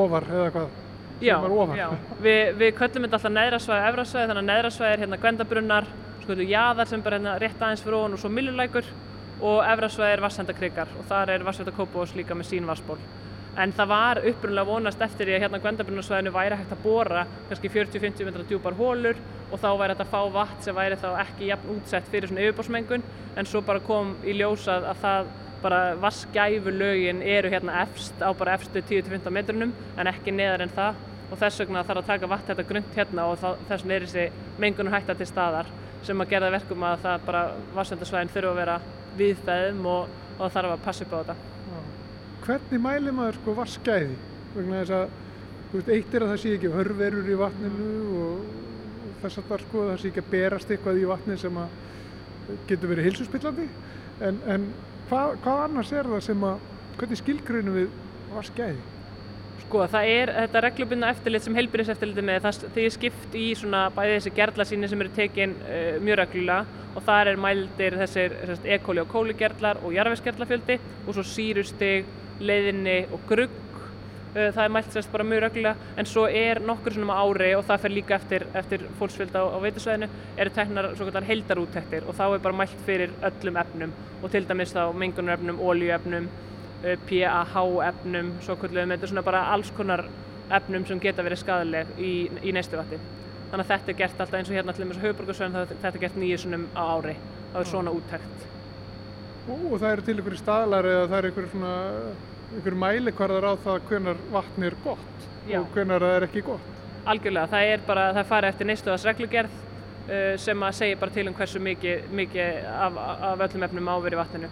A: ofar eða hvað?
D: Já, já. Vi, við köllum þetta alltaf neðra svæði, efra svæði, þannig að neðra svæði er hérna kvendabrunnar, sko jaðar sem bara hérna rétt aðeins fyrir ofan og svo millulækur og efra svæði er vassendakryggjar og þar er vassendakópós líka með sín vassból en það var upprunlega vonast eftir því að hérna Gvendabrunnarsvæðinu væri hægt að bóra kannski 40-50 metra djúpar hólur og þá væri þetta að fá vatn sem væri þá ekki jafn útsett fyrir svona yfirbórsmengun en svo bara kom í ljósað að það bara vaskæfu lögin eru hérna efst á bara efstu 10-15 metrunum en ekki neðar en það. Og þess vegna þarf að taka vatn þetta grunt hérna og þess vegna er þessi mengunum hætta til staðar sem að gera verkum að það bara vassvendarsvæðin þurfa að vera viðfæðum og, og þarf að passa upp á þetta.
A: Hvernig mæli maður sko vaskæði vegna þess að veist, eitt er að það sé ekki hörverur í vatninu og þess að það sko það sé ekki að berast eitthvað í vatni sem að getur verið hilsuspillandi en, en hvað, hvað annars er það sem að hvernig skilgrunum við vaskæði?
D: Sko það er þetta reglubunna eftirlit sem heilbyrðiseftirliti með það því er skipt í svona bæði þessi gerðlasíni sem eru tekin uh, mjög reglulega og þar er mældir þessir E. coli og kóligerðlar og jarfisgerðlafjöldi og svo sírustig leiðinni og grugg uh, það er mælt sérst bara mjög reglulega en svo er nokkur svona ári og það fer líka eftir, eftir fólksfjölda á, á veitusvæðinu eru teknar svo kallar heldarúttektir og þá er bara mælt fyrir öllum efnum og til dæmis þá mengunarefnum, ólíuefnum uh, PAH-efnum svo kallum þetta er svona bara alls konar efnum sem geta verið skadaleg í, í næstu vatti þannig að þetta er gert alltaf eins og hérna allir með þessu höfuborgarsvæðin þetta er gert nýju svonum á ári. Það er svona úttekt.
A: Og það eru til ykkur staðlar eða það eru ykkur svona ykkur mælikvarðar á það hvernar vatn er gott Já. og hvernar það er ekki gott?
D: Algjörlega, það er bara, það fari eftir neistuðas reglugerð uh, sem að segja bara til um hversu mikið, mikið af, af öllum efnum áveri vatninu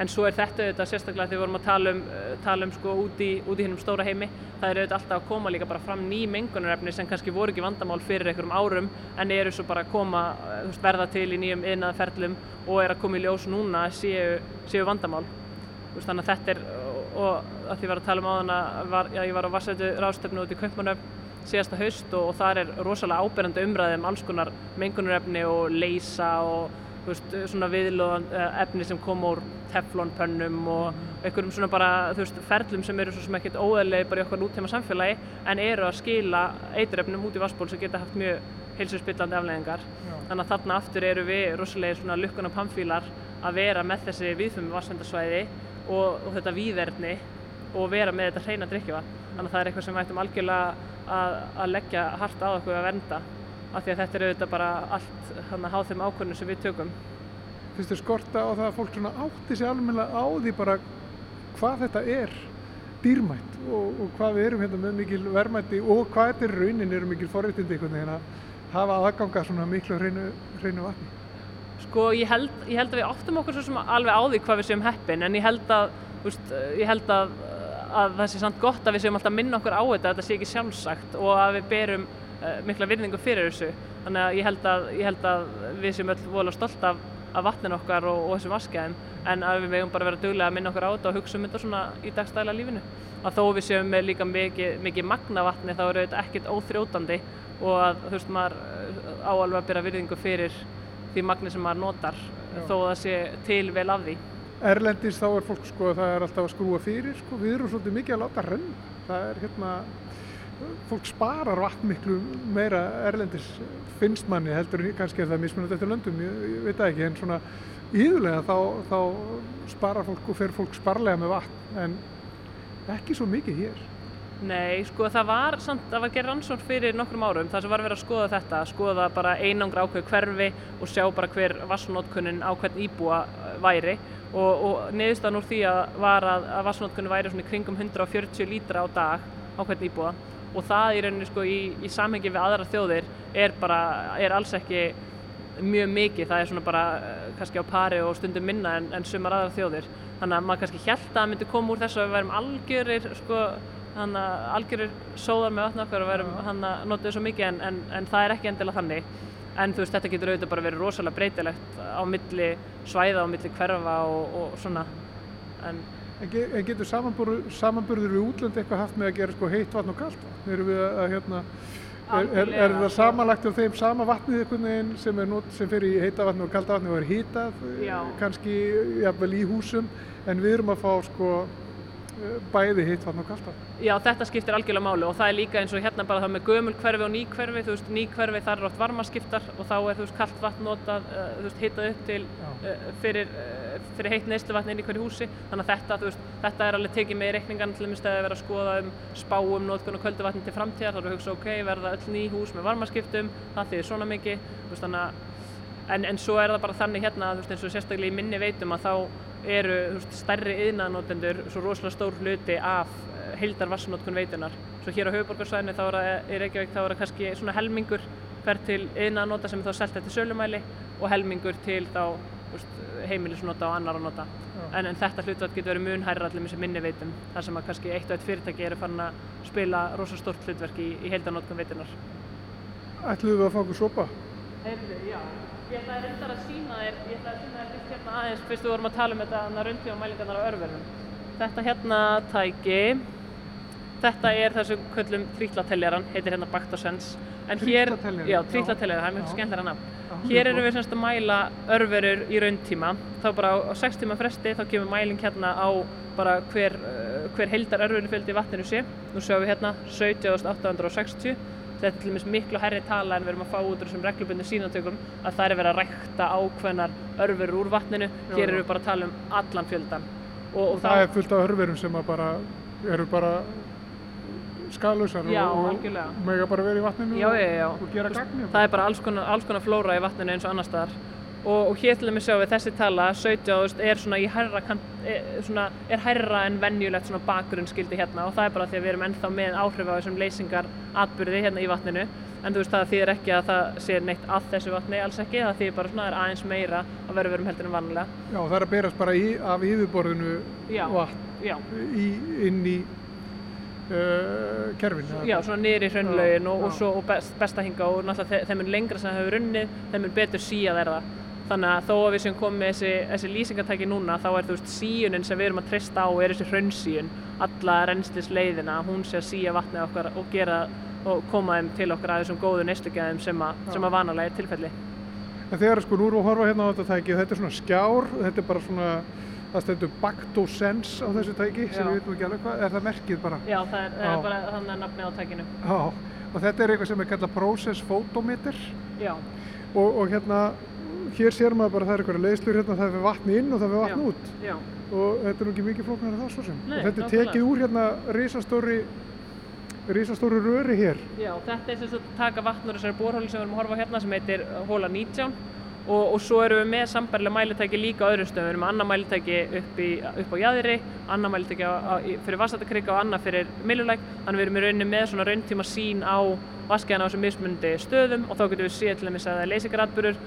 D: en svo er þetta auðvitað sérstaklega þegar við vorum að tala um, uh, tala um sko út í, í hennum stóra heimi. Það er auðvitað alltaf að koma líka bara fram ný mengunarefni sem kannski voru ekki vandamál fyrir einhverjum árum en eru svo bara að koma uh, veist, verða til í nýjum yðnaðferðlum og er að koma í ljós núna séu, séu vandamál. Veist, þannig að þetta er og að því var að tala um á þann að ég var á Vassætu ráðstöfnu út í Kaupmannöfn síðasta haust og, og það er rosalega áberandi umræðum alls konar mengunarefni og leysa og veist, svona viðlóðan eh, efni sem kom úr teflonpönnum og einhverjum svona bara þú veist ferlum sem eru svo sem ekkert óæðilega bara í okkar nútíma samfélagi en eru að skila eiturefnum út í vassból sem geta haft mjög heilsusbyllandi afleggingar þannig að þarna aftur eru við rosalega svona lukkuna pamfílar að vera með þessi viðfumi vassvendarsvæði og, og þetta víðerni og vera með þetta hreina drikkjuva þannig að það er eitthvað sem við ættum algjörlega að, að leggja hart á okkur að vernda af því að þetta er auðvitað bara allt hann að há þeim ákvörnum sem við tökum.
A: Fyrstu skorta á það að fólk átti sig alveg á því bara hvað þetta er dýrmætt og, og hvað við erum hérna með mikil verðmætti og hvað þetta er raunin eru mikil forréttindi einhvern veginn að hafa aðganga svona miklu hreinu, hreinu vatni.
D: Sko ég held, ég held að við áttum okkur svo sem alveg á því hvað við séum heppin en ég held að, úst, ég held að, að það sé samt gott að við séum alltaf minna okkur á þetta að þetta sé ekki sjálfsagt og að við berum mikla virðingu fyrir þessu. Þannig að ég held að, ég held að við séum öll volið stolt af, af vatnin okkar og, og þessum vaskæðum en að við vegum bara vera duglega að minna okkur á þetta og hugsa um þetta svona í dagstæla lífinu. Að þó við séum með líka mikið, mikið magna vatni þá eru þetta ekkert óþrjótandi og að þú veist maður eh, áalveg að byrja virðingu fyrir því magni sem maður notar Já. þó að það sé til vel af því.
A: Erlendis þá er fólk sko það er alltaf að skrúa fyrir sko. Við erum svolítið mikið að láta renn það er hérna fólk sparar vatn miklu meira erlendis finnst manni heldur kannski er það mismunandi eftir löndum, ég, ég veit ekki en svona íðulega þá, þá sparar fólk og fer fólk sparlega með vatn en ekki svo mikið hér.
D: Nei, sko það var samt, það var gerð rannsókn fyrir nokkrum árum þar sem var verið að skoða þetta, skoða bara einangra ákveð hverfi og sjá bara hver vassnótkunnin á hvern íbúa eh, væri. Og, og neðustan úr því að var að, að vassnótkunnin væri svona kringum 140 lítra á dag á hvern íbúa og það í rauninni sko í, í samhengi við aðra þjóðir er bara, er alls ekki mjög mikið, það er svona bara eh, kannski á pari og stundum minna en, en sumar aðra þjóðir. Þannig að maður kannski held að það myndi koma úr þessu að við værum algjörir sko hann að algjörir sóðar með vatna okkar og verum hann að nota svo mikið en, en, en það er ekki endilega þannig. En þú veist þetta getur auðvitað bara verið rosalega breytilegt á milli svæða og milli hverfa og, og svona.
A: En, en getur samanburður, við útlönd eitthvað haft með að gera sko heitt vatn og kallt vatn? Erum við að hérna er, er, er það samanlagt á þeim sama vatnið einhvern veginn sem, sem fer í heita vatni og kalda vatni og er hýtað kannski jafnvel í húsum? En við erum að fá sko bæði hitt vatn og kallt vatn.
D: Já, þetta skiptir algjörlega máli og það er líka eins og hérna bara það með gömul hverfi og ný hverfi, þú veist, ný hverfi þar er oft varmaskiptar og þá er þú veist kallt vatn notað, uh, þú veist, hittað upp til uh, fyrir, uh, fyrir heitt neyslu vatn inn í hverju húsi, þannig að þetta, þú veist, þetta er alveg tekið með í reikningan til að vera að skoða um spáum, notkun og köldu vatn til framtíðar, þá við að hugsa, ok, verða öll ný hús með varmaskiptum, þú að En, en svo er það bara þannig hérna, þú veist, eins og sérstaklega í minni veitum að þá eru veist, stærri yðnaðnótendur svo rosalega stór hluti af eh, heildar vassnótkun veitunar. Svo hér á höfuborgarsvæðinu þá er það, í Reykjavík þá er það kannski svona helmingur fer til yðnaðnóta sem er þá selgt eftir sölumæli og helmingur til þá heimilisnóta og annar að nota. En, en þetta hlutvært getur verið mun hærra allir með sem minni veitum, þar sem að kannski eitt og eitt fyrirtæki eru fann að spila rosalega stórt hlutverk í, í heildarnótkun veitunar.
A: Ætluðu við að fá okkur sopa?
D: Heyrðu, já. Ég ætlaði reyndar að sína þér, ég ætlaði að sína þér fyrst hérna aðeins, fyrst við vorum að tala um þetta rauntíma mælingarnar á örverðum. Þetta hérna tæki, þetta er þessum köllum trítlateljaran, heitir hérna Bactosens.
A: Trítlateljaran?
D: Já, trítlateljaran, það er mjög skemmtilega nafn. Hér erum við semst að mæla örverur í rauntíma, þá bara á 6 tíma fresti þá kemur mæling hérna á bara hver, hver heldar örverufjöldi vatninu sé. Nú sjáum við hérna 17.860 þetta er til dæmis miklu herri tala en við erum að fá út úr þessum reglubundu sínatökum að það er verið að rækta ákveðnar örfur úr vatninu, hér erum við bara að tala um allan fjöldan
A: og, og, og það er fullt af örfurum sem bara, eru bara skalausar og, og mega bara verið í vatninu
D: já, já, já.
A: og gera gagni
D: það er bara alls konar, alls konar flóra í vatninu eins og annar staðar og, og hér til dæmis sjáum við þessi tala 17 er svona í hærra er, svona, er hærra en venjulegt svona bakgrunnsskildi hérna. Og það er bara því að við erum ennþá með áhrif á þessum leysingar atbyrði hérna í vatninu. En þú veist það þýðir ekki að það sé neitt að þessu vatni alls ekki, það þýðir bara svona að það er aðeins meira að vera verum heldur en vanlega
A: Já það er að berast bara í, af yfirborðinu já, vatn
D: já.
A: Í, inn í uh, kerfin
D: Já svona niður í hraunlaugin og, og, og best, besta hinga og náttúrulega þeim er lengra sem það hefur runnið þeim er betur síað er það þannig að þó að við sem komum með þessi, þessi lýsingartæki núna þá er þú veist síunin sem við erum að trista á er þessi hraunsíun, alla rennslisleiðina hún sé að síja vatnið okkar og gera og koma þeim til okkar að þessum góðu neistugæðum sem, sem að vanalega er tilfelli.
A: En þegar sko nú við að horfa hérna á þetta tæki þetta er svona skjár, þetta er bara svona það stendur Bactosense á þessu tæki sem Já. við veitum ekki alveg hvað, er það merkið bara?
D: Já, það er, er bara þannig að nafni á tækinu.
A: Já, og þetta er eitthvað sem er kallað Process Photometer.
D: Já.
A: Og, og hérna hér sér maður bara að það er eitthvað leiðslur hérna, það fyrir vatni inn og það fyrir vatni út.
D: já.
A: og þetta er nú ekki mikið flóknar en það svo sem.
D: Nei,
A: og þetta er tekið úr hérna risastóri risastóri röri hér.
D: Já, þetta er sem sagt taka vatn úr þessari borhóli sem við erum að horfa á hérna sem heitir hóla 19 og, og svo erum við með sambærlega mælitæki líka á öðrum stöðum, við erum með annar mælitæki upp, í, upp á jæðri, annar mælitæki á, á, fyrir Vassatakrika og annar fyrir Millulæk, þannig við erum með svona rauntíma sín á vaskæðan á þessum mismundi stöðum og þá getum við séð til að það er leysingaratburur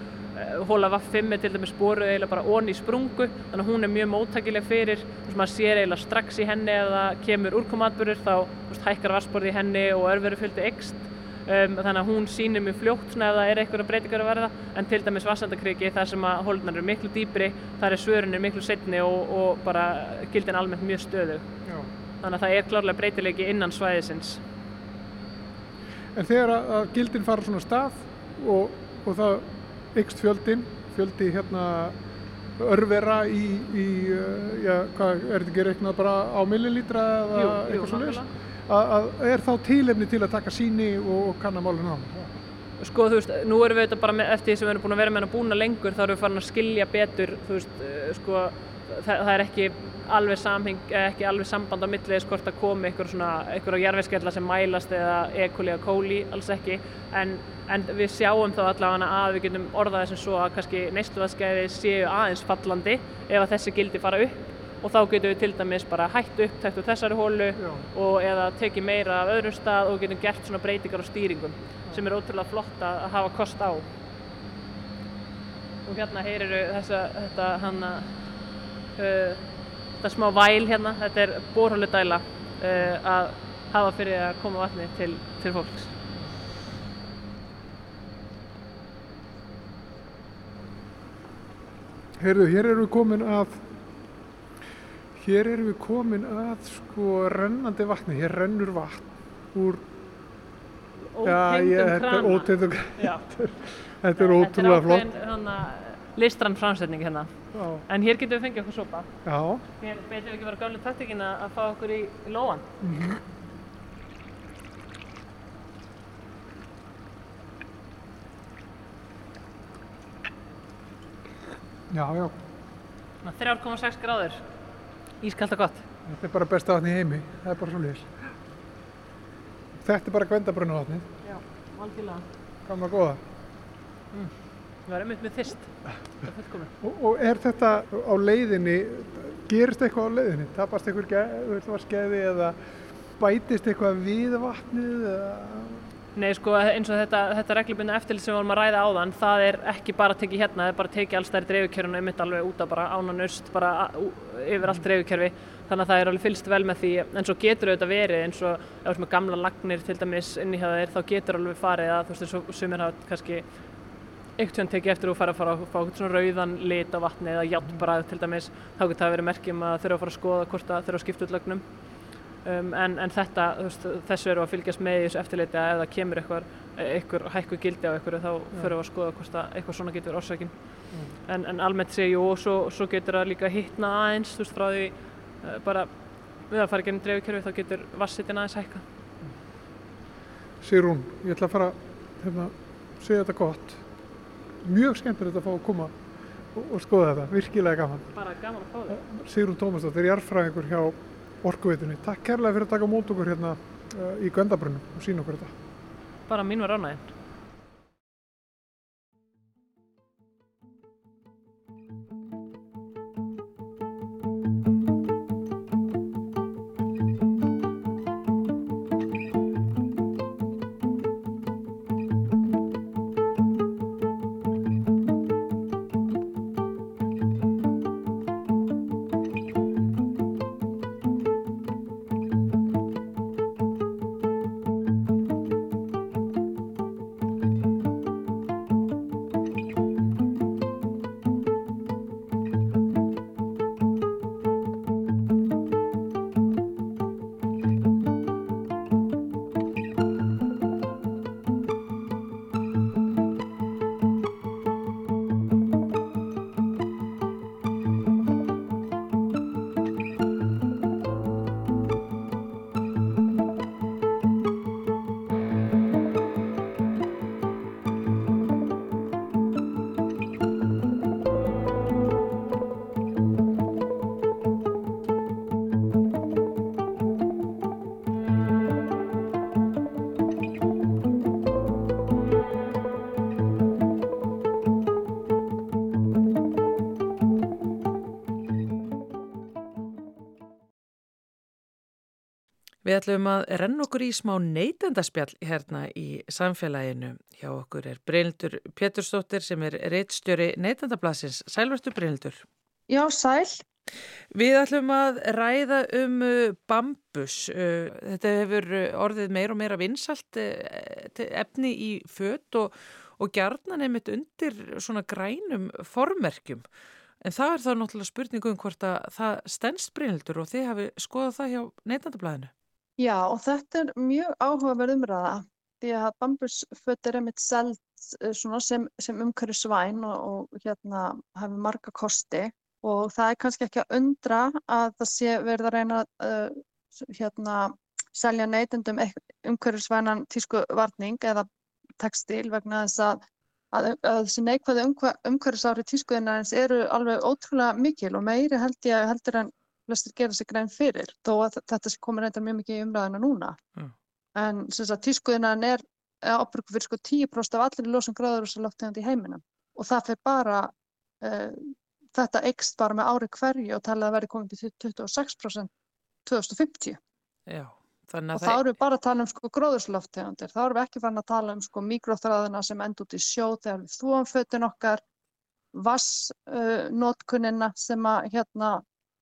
D: hóla Vaff5 er til dæmis boruð eiginlega bara onni í sprungu þannig að hún er mjög móttækileg fyrir. Veist maður sér eiginlega strax í henni eða kemur úrkomatburur þá veist, hækkar vassborði í henni og örverufjöldi ekst um, þannig að hún sýnir mjög fljótt ef það er eitthvað breytingar að verða. En til dæmis Vassandakriki þar sem að hólnar eru miklu dýbri þar er svörunir miklu setni og, og bara gildin almennt mjög stöðu Já. þannig að það er klárlega breytilegi innan svæðisins.
A: En þegar að gildin fara svona stað og, og það ykst fjöldin, fjöldi hérna örvera í, í já, hvað, er þetta ekki reiknað bara á millilítra eða jú, eitthvað svo leiðis? Að er þá tílefni til að taka síni og kannamálun á?
D: sko þú veist, nú erum við þetta bara með, eftir því sem við erum búin að vera með hana búna lengur þá erum við farin að skilja betur þú veist, uh, sko það, það er ekki alveg samheng, ekki alveg samband á millið hvort að komi einhver svona, einhver á jarfiskella sem mælast eða E. coli eða coli, alls ekki en, en við sjáum þá allavega að við getum orðað þessum svo að kannski neysluvaskeiði séu aðeins fallandi ef að þessi gildi fara upp og þá getum við til dæmis bara hætt upptækt úr þessari hólu
A: Já.
D: og eða tekið meira af öðrum stað og getum gert svona breytingar á stýringum sem er ótrúlega flott að hafa kost á. Og hérna heyriru þessa, þetta hann uh, þetta smá væl hérna, þetta er borhóludæla uh, að hafa fyrir að koma vatni til, til fólks.
A: Heyrðu, hér erum við komin að hér erum við komin að sko rennandi vatni, hér rennur vatn úr er
D: krana.
A: ótegndum þetta er ótrúlega flott
D: Þetta er ákveðin listrann framsetning hérna.
A: Já,
D: En hér getum við fengið okkur sopa.
A: já,
D: Hér betur við ekki vera gamlu taktikinn að fá okkur í, í lóan.
A: já, já
D: Svona 3,6 gráður. Ískallt og gott.
A: þetta er bara besta vatni í heimi, það er bara svo liðis þetta er bara gvendabrunna vatni
D: Já, algjörlega.
A: gamla góða
D: Við varum einmitt með. Það er fullkomið.
A: og, og er þetta á leiðinni gerist eitthvað á leiðinni tapast eitthvað skeiði eða bætist eitthvað við vatnið eða
D: Nei, sko, eins og þetta, þetta reglubundu eftirlit sem við vorum að ræða áðan, það er ekki bara tekið hérna, það er bara tekið alls þær dreifukjöruna einmitt alveg út á bara ánanust, bara a- ú- yfir allt dreifukjörfi, þannig að það er alveg fylgst vel með því, en svo getur auðvitað verið eins og ef þú ert með gamla lagnir til dæmis inni hjá þér, þá getur alveg farið að þú veist og sumir hafa kannski einhvern tíðan tekið eftir og fara að fara að fá eitthvað svona rauðan lit á vatni eða játnbræð til dæmis, þá getur það verið merkjum að þurfa að fara að skoða hvort það þurfa að skipta út lögnum. Um, en, en þetta, þessu eru að fylgjast með í þessu eftirliti að ef það kemur eitthvað, eitthvað hækku gildi á eitthvað þá við að skoða hvort að eitthvað svona getur orsakinn en, en almennt sé jú og svo, svo getur það líka hittna aðeins þú veist frá því uh, bara við að fara gennum dreifukerfi þá getur vassitin aðeins hækka
A: Sigrún, ég ætla að fara hérna, segja þetta gott mjög skemmtilegt að fá að koma og, og skoða þetta, virkilega gaman
D: bara gaman að fá þig
A: Sigrún Tómasdóttir, jarðfræðingur hjá Orkuveitunni. Takk kærlega fyrir að taka mót okkur hérna uh, í Gvendabrunum og sína okkur þetta.
D: bara mín var ánæginn
B: Við ætlum að renna okkur í smá neytendaspjall hérna í samfélaginu. Hjá okkur er Brynildur Pétursdóttir sem er reittstjóri neytendablasins. Sælverstu Brynildur.
E: Já, sæl.
B: Við ætlum að ræða um uh, bambus. Uh, Þetta hefur uh, orðið meira og meira vinsalt efni í fött og, og gjarnan einmitt undir svona grænum formerkjum. En það er þá náttúrulega spurningu um hvort að það stendst Brynildur og þið hafi skoðað það hjá neytendablaðinu.
E: Já, og þetta er mjög áhugaverð umræða því að bambusföt er einmitt seld eh, sem, sem umhverfisvæn og, og hérna hafi marga kosti. Og það er kannski ekki að undra að það sé verið að reyna uh, hérna selja neytendum umhverfisvænan tísku varning eða textil vegna þess að, að, að þessi neikvæði umhverfisári tískuðinarins eru alveg ótrúlega mikil og meiri held ég heldur en flestir gera sig grein fyrir þó að þetta komir eitthvað mjög mikið í umræðina núna. Mm. En tískuðinarinn er ábyrgu fyrir sko 10% af allir losum gráðurúsalóttegandi í heiminum og það fyrir bara uh, þetta eikst bara með ári hverju og talað að verði komið til 26% 2050.
B: Já.
E: Og þá erum við bara að tala um sko gróðursloftegundir, þá erum við ekki farin að tala um sko mikróþræðina sem enda út í sjó þegar við þúum fötun okkar, vassnótkunina uh, sem að hérna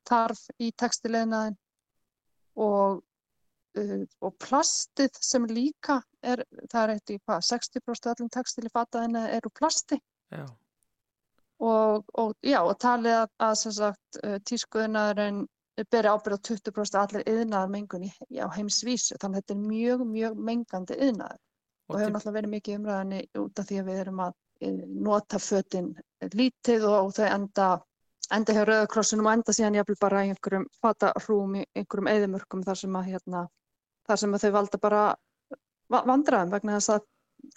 E: tarf í textilegnaðin og, uh, og plastið sem líka er, það er eitt í hvað, 60% allum textili fataðina eru plasti. Já. Og, og, já, og talið að, að sagt, uh, tískuðinaðurinn beri ábyrð á 20% allir yðnaðar mengun á heimisvísu þannig að þetta er mjög, mjög mengandi yðnaðar og, og hefur náttúrulega verið mikið umræðinni út af því að við erum að eh, nota fötinn lítið og þau enda, enda hjá Rauðakrossunum og enda síðan jáfnvel bara í einhverjum fatarúm í einhverjum eðimörkum þar sem að hérna, þar sem að þau valda bara vandraðum vegna þess að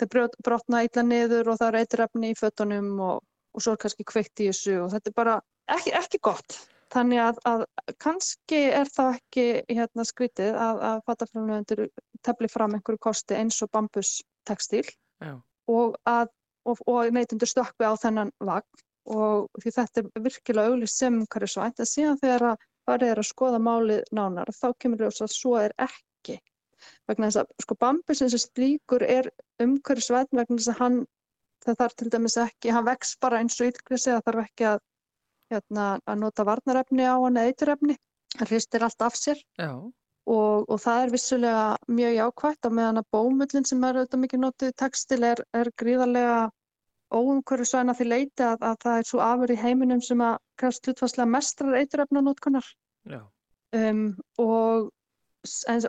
E: þau brotna illa niður og það er eitrefni í fötunum og, og svo er kannski kveikt í þessu og þetta er bara ekki, ekki gott. Þannig að, að kannski er það ekki hérna, skritið að, að fataframlegendur tefli fram einhverju kosti eins og bambustekstíl og, og, og neytundur stökku á þennan vagn og því þetta er virkilega auglist sem hverju svænt að síðan þegar að farið er að skoða málið nánar þá kemur ljós að svo er ekki. Vegna þess að sko bambus eins og slíkur er umhverju svænt vegna þess að hann það þarf til dæmis ekki, hann vex bara eins og yllgrisi það þarf ekki að hérna, að nota varnarefni á hann eða eiturefni. Það hristir allt af sér. Og, og það er vissulega mjög jákvægt og meðan að bómullin sem er auðvitað mikið notið í textil er, er gríðarlega óumhverju svæna því leiti að, að það er svo afur í heiminum sem að krefst hlutfarslega mestrar eiturefna notkunar. Um, og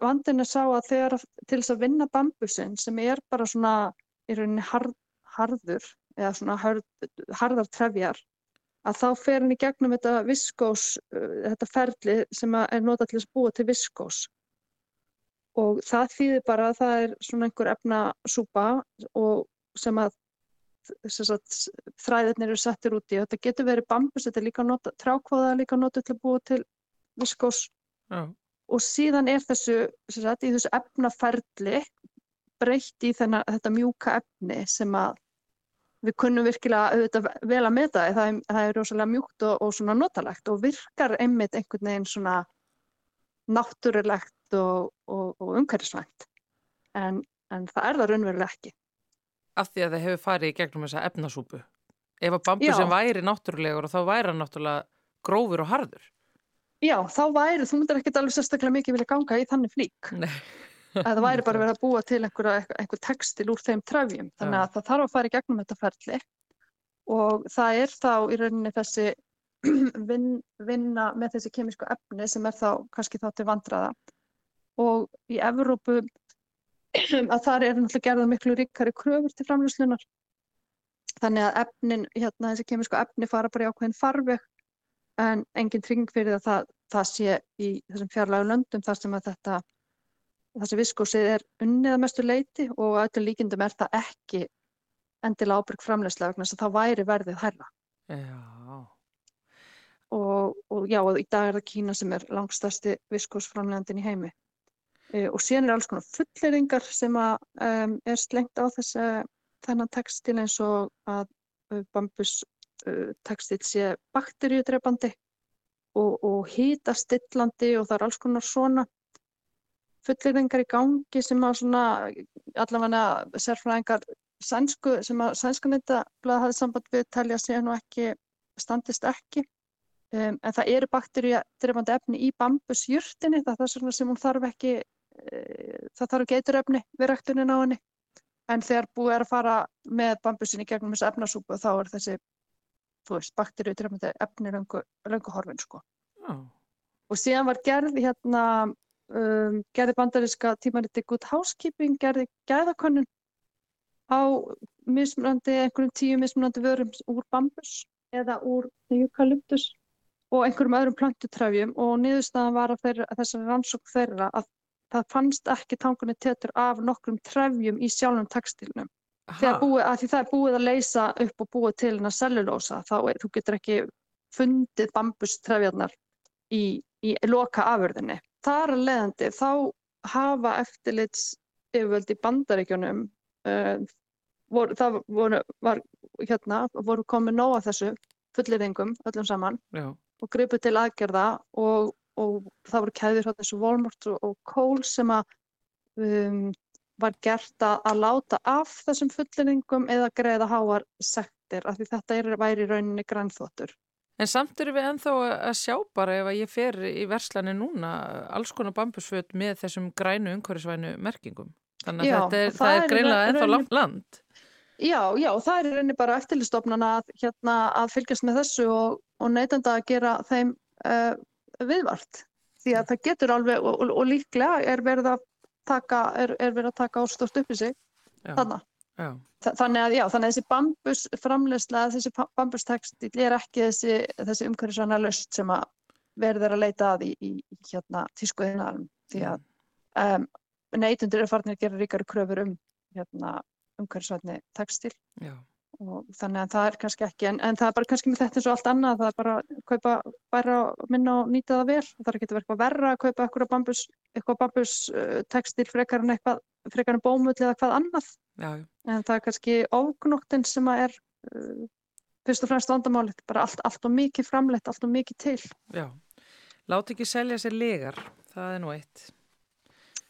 E: vandin er sá að þegar til þess að vinna bambusinn sem er bara svona í rauninni hard, harður eða svona hard, harðar trefjar að þá fer hann í gegnum þetta viskós, uh, þetta ferli sem er notað til að búa til viskós. Og það þýðir bara að það er svona einhver efnasúpa og sem að þræðirnir eru settir út í. Þetta getur verið bambus, þetta er líka nota, trákváða líka notað til að búa til viskós. Já. Og síðan er þessu, sagt, þessu efnaferli breytt í þennan, þetta mjúka efni sem að við kunnum virkilega auðvitað vel að meta það, það er rosalega mjúkt og, og svona notalegt og virkar einmitt einhvern veginn svona náttúrulegt og, og, og umhverfisvænt en, en það er það raunverulega ekki.
B: Af því að það hefur farið í gegnum þessa efnasúpu. Ef að bambu Já. sem væri náttúrulegur og þá væri hann náttúrulega grófur og harður.
E: Já, þá væri, þú myndir ekkert alveg sérstaklega mikið vilja ganga í þannig flík. Það væri bara verið að búa til einhver, einhver textil úr þeim trefjum þannig að það þarf að fara í gegnum þetta ferli og það er þá í rauninni þessi *clears throat* vin, vinna með þessi kemísku efni sem er þá kannski þá til vandraða og í Evrópu *clears throat* að það er náttúrulega gerða miklu ríkari kröfur til framlýslunar þannig að efnin, hérna þessi kemísku efni fara bara í ákveðin farveg en engin trygging fyrir að það, það sé í þessum fjarlægu löndum þar sem að þetta þessi viskósið er unnið að mestu leiti og öllum líkindum er það ekki endilega ábyrg framlegslega vegna þess að það væri verðið hærra. Já. Og, og já, og í dag er það Kína sem er langstæsti viskósframlegandin í heimi. E, og síðan er alls konar fulleringar sem að, um, er slengt á þess að þennan textil eins og að uh, bambus uh, textil sé bakteríudrepandi og, og hýtastillandi og það er alls konar svona fullirðingar í gangi sem að svona allavega sérfræðingar sænsku sem að sænskaneyndablaða hafið samband við telja sig nú ekki standist ekki. Um, en það eru bakteríadrefandi efni í bambusjurtinni það er það sem hún þarf ekki það þarf ekki eiturefni við ræktunin á henni. En þegar búið er að fara með bambusin í gegnum þessu efnasúpu þá er þessi bakteríadrefandi efni löngu, horfin sko. Oh. og síðan var gerð hérna um, gerði bandaríska tímariti Good Housekeeping, gerði gæðakönnun á mismunandi, einhverjum tíu mismunandi vörum úr bambus eða úr eukalyptus og einhverjum öðrum plantutræfjum og niðurstaðan var að, þeirra, að þessari rannsók þeirra að það fannst ekki tangunni tétur af nokkrum trefjum í sjálfum textilnum búið, að því það er búið að leysa upp og búið til hennar cellulósa þá er, þú getur ekki fundið bambustrefjarnar í, í loka afurðinni. Þar að leiðandi þá hafa eftirlits yfirvöld í bandaríkjunum uh, voru, það voru, var, hérna, voru komið nóga þessu fullirðingum öllum saman
B: Já.
E: og gripu til aðgerða og, og það voru kæðir hérna þessu Walmart og, og Kohl sem að um, var gert að, að láta af þessum fullirðingum eða greiða háar sektir af því þetta er, væri í rauninni grænþóttur.
B: En samt eru við enþá að sjá bara ef að ég fer í verslani núna alls konar bambusföt með þessum grænu umhverfisvænu merkingum. Þannig að
E: Já,
B: þetta er,
E: og
B: það er greinlega
E: raunin-
B: langt land.
E: Já, já, það er rauninni bara eftirlistofnana að, hérna, að fylgjast með þessu og, og neytenda að gera þeim uh, viðvart. Því að það getur alveg og, og, og líklega er verið að taka, er, er verið að taka ástórt upp í sig
B: Já,
E: þarna.
B: já,
E: Þa- Þannig að, já, þannig að þessi bambus framleysla, þessi bambustekstill er ekki þessi, þessi umhverfisvæna löst sem að verður að leita að í, í, í hérna tískuðinarum. Því að um, neytundur eru farinir að gera ríkari kröfur um hérna, umhverfisvæni tekstil
B: já,
E: og þannig að það er kannski ekki, en, en það er bara kannski með þetta eins og allt annað, það er bara að kaupa bæra minna og nýta það vel, það er ekki vera eitthvað verra að kaupa eitthvað bambus, eitthvað bambus uh, tekstil frekar en eitthvað, frekar en bómull eða hvað annað,
B: já, já.
E: en það er kannski ógnóttin sem að er uh, fyrst og fremst vandamálið, bara allt, allt og mikið framleitt, allt og mikið til.
B: já. Láti ekki selja sér legar, það er nú eitt.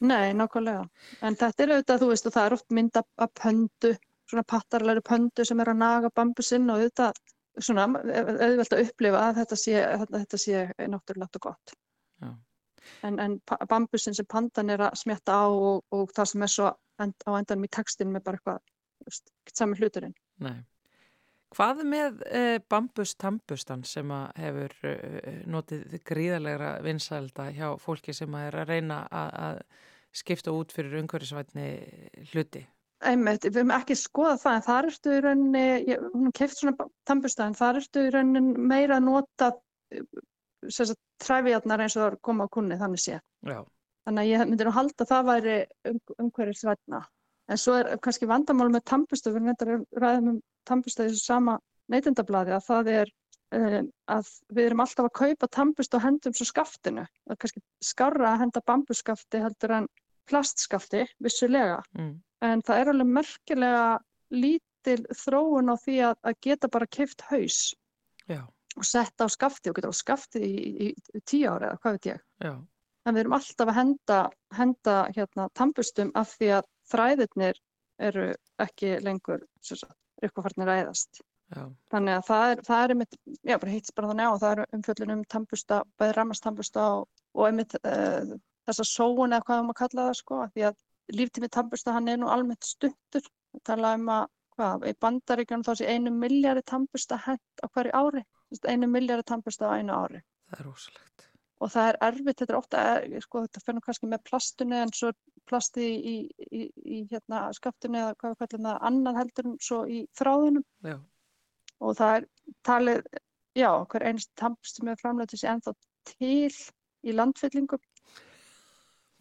E: Nei, nákvæmlega, en þetta er auðvitað, þú veist, og það er oft mynd af, af pöndu, svona pattarlegri pöndu sem er að naga bambusinn og auðvitað svona auðvelt að upplifa að þetta sé, þetta, þetta sé náttúrulegt og gott.
B: Já.
E: En, en bambusinn sem pandan er að smjatta á og, og það sem er svo end, á endanum í textinum er bara eitthvað, sami hluturinn.
B: Nei. Hvað með uh, bambustambustan sem að hefur uh, notið gríðarlegra vinsælda hjá fólki sem að er að reyna að, að skipta út fyrir umhverfisvætni hluti?
E: Einmitt, við höfum ekki skoðað það, en þar ertu í rauninni, ég, hún keft svona tannbusta, en þar ertu í rauninni meira að nota træfiðarnar eins og það er koma á kunni, þannig sé.
B: Já,
E: Þannig að ég myndi nú halda að það væri um, umhverfisvætna. En svo er kannski vandamál með tannbusta, við reyndar ræðum um tannbusta í þessu sama neytendablaði, að það er um, að við erum alltaf að kaupa tannbusta og hendum svo skaftinu. Það er kannski skarra að henda bambuskafti heldur en plastskafti, vissulega
B: mm.
E: En það er alveg merkilega lítil þróun á því að, að geta bara keift haus
B: já,
E: og setta á skafti og geta á skafti í, í, í tíu ári eða hvað veit ég.
B: já,
E: En við erum alltaf að henda, henda hérna, tannbustum af því að þræðirnir eru ekki lengur eitthvað farnir að eðast.
B: já,
E: Þannig að það er, það er einmitt, já bara hýtts bara þannig á, það er umfjöllun um tannbusta, bæði ramast tannbusta og, og einmitt uh, þessa sóun eða hvað maður kalla það sko, því að líftími tannbusta hann er nú almennt stuttur. Tala um að, hvað, í bandaríkjunum þá sé einu miljari tannbusta hent á hverju ári, einu miljari tannbusta á einu ári.
B: það er rosalegt.
E: Og það er erfitt, þetta er ofta, er, sko, þetta fyrir kannski með plastunni en svo plasti í, í, í hérna skaftunni eða hvað við kallum það annað heldur svo í þráðunum
B: Já,
E: og það er talið, já, hver einst tannbusti með framleitu sé ennþá til í landfyllingum.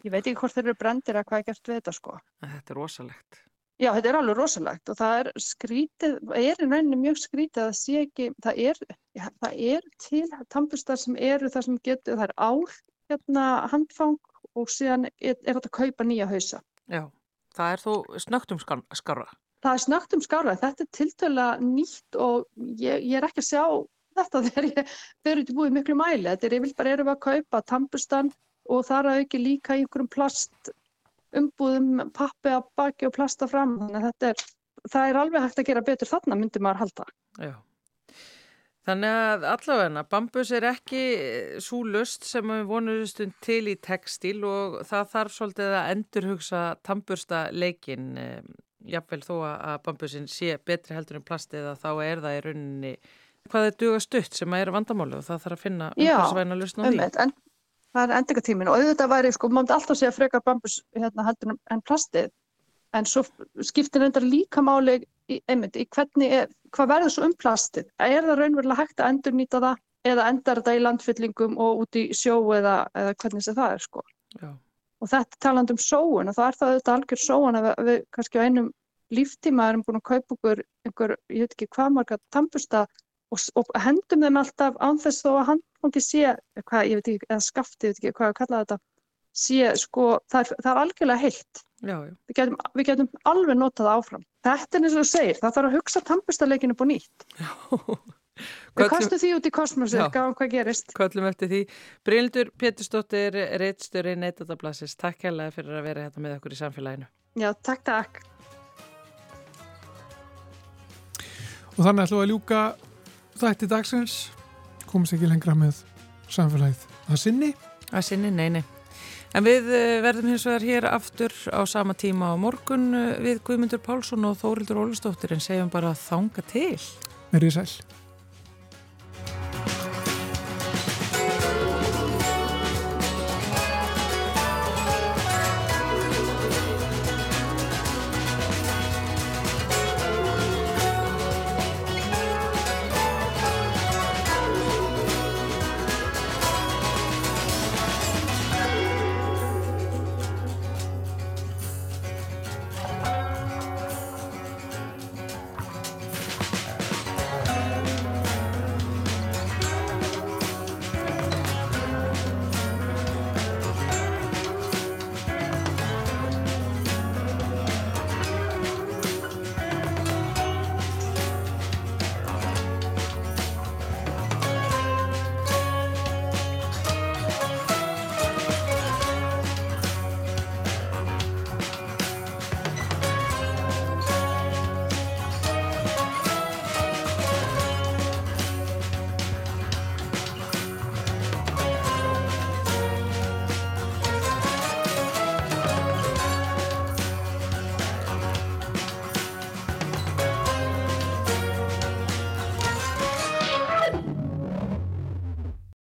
E: Ég veit ekki hvort þeir eru brendir eða hvað er gert við þetta sko.
B: en þetta er rosalegt.
E: Já, þetta er alveg rosalegt og það er skrítið, það er í rauninni mjög skrítið að það sé ekki, það er, já, það er til tannbustar sem eru það sem getur, það er ál, hérna, handfang og síðan er, er þetta að kaupa nýja hausa.
B: Já, það er þó snögtum skar- skarra.
E: Það er snögt um skára, þetta er tiltölulega nýtt og ég, ég er ekki að sjá þetta *laughs* þegar ég út í búið miklu mæli. Þetta er, ég vil bara erum við að kaupa tannbustan og þar að auki líka í einhverjum plast umbúðum pappi að baki og plasta fram. Þannig að þetta er, það er alveg hægt að gera betur þarna myndi maður halda.
B: Já. Þannig að allavegna, bambus er ekki svo lust sem við vonumstum til í textil og það þarf svolítið að endurhugsa tambursta leikin. Jafnvel þó að bambusin sé betri heldur en plastið að þá er það í rauninni hvað er duga stutt sem að er vandamáli og það þarf að finna
E: Já,
B: umhversvæna lust á því.
E: Einmitt, en það er endingatímin og auðvitað væri, sko, maður myndi alltaf segja frekar bambus hérna heldur en- plastið en svo skiptir reyndar líka máli í, einmitt, í hvernig er, hvað verður svo um plastið? Er það raunverulega hægt að endurnýta það eða endar þetta í landfyllingum og út í sjó eða, eða hvernig sem það er, sko?
B: Já,
E: Og þetta talandi um sóun og það er það auðvitað algjör sóun að við, kannski á einum líftíma erum búin að kaupa okkur einhver, ég veit ekki hvað marga tampusta og, og hendum þeim alltaf án þess þó að handfangi sé, hvað, ég veit ekki, eða skafti, ég veit ekki hvað að kalla þetta, sé, sko, það er, það er algjörlega heilt.
B: Já, já.
E: Við getum, við getum alveg notað áfram. Þetta er eins og þú segir, það þarf að hugsa tampustaleikinu búið nýtt. *laughs* Við kastum því út í kosmosið,
B: Já.
E: gáðum hvað gerist.
B: Kvöllum eftir því. Bryndur Pétursdóttir, reitstjóri Neitatablassis, takk hérlega fyrir að vera hérna með okkur í samfélaginu.
E: Já, takk, takk.
A: Og þannig ætlum við að ljúka þætti dagsins, komast ekki lengra með samfélagið. Það sinni,
B: Að sinni, nei, nei. En við eh, verðum hins vegar hér aftur á sama tíma á morgun eh, við Guðmundur Pálsson og Þórildur Ólustóttir en segjum bara þanga til.
A: verið sæl.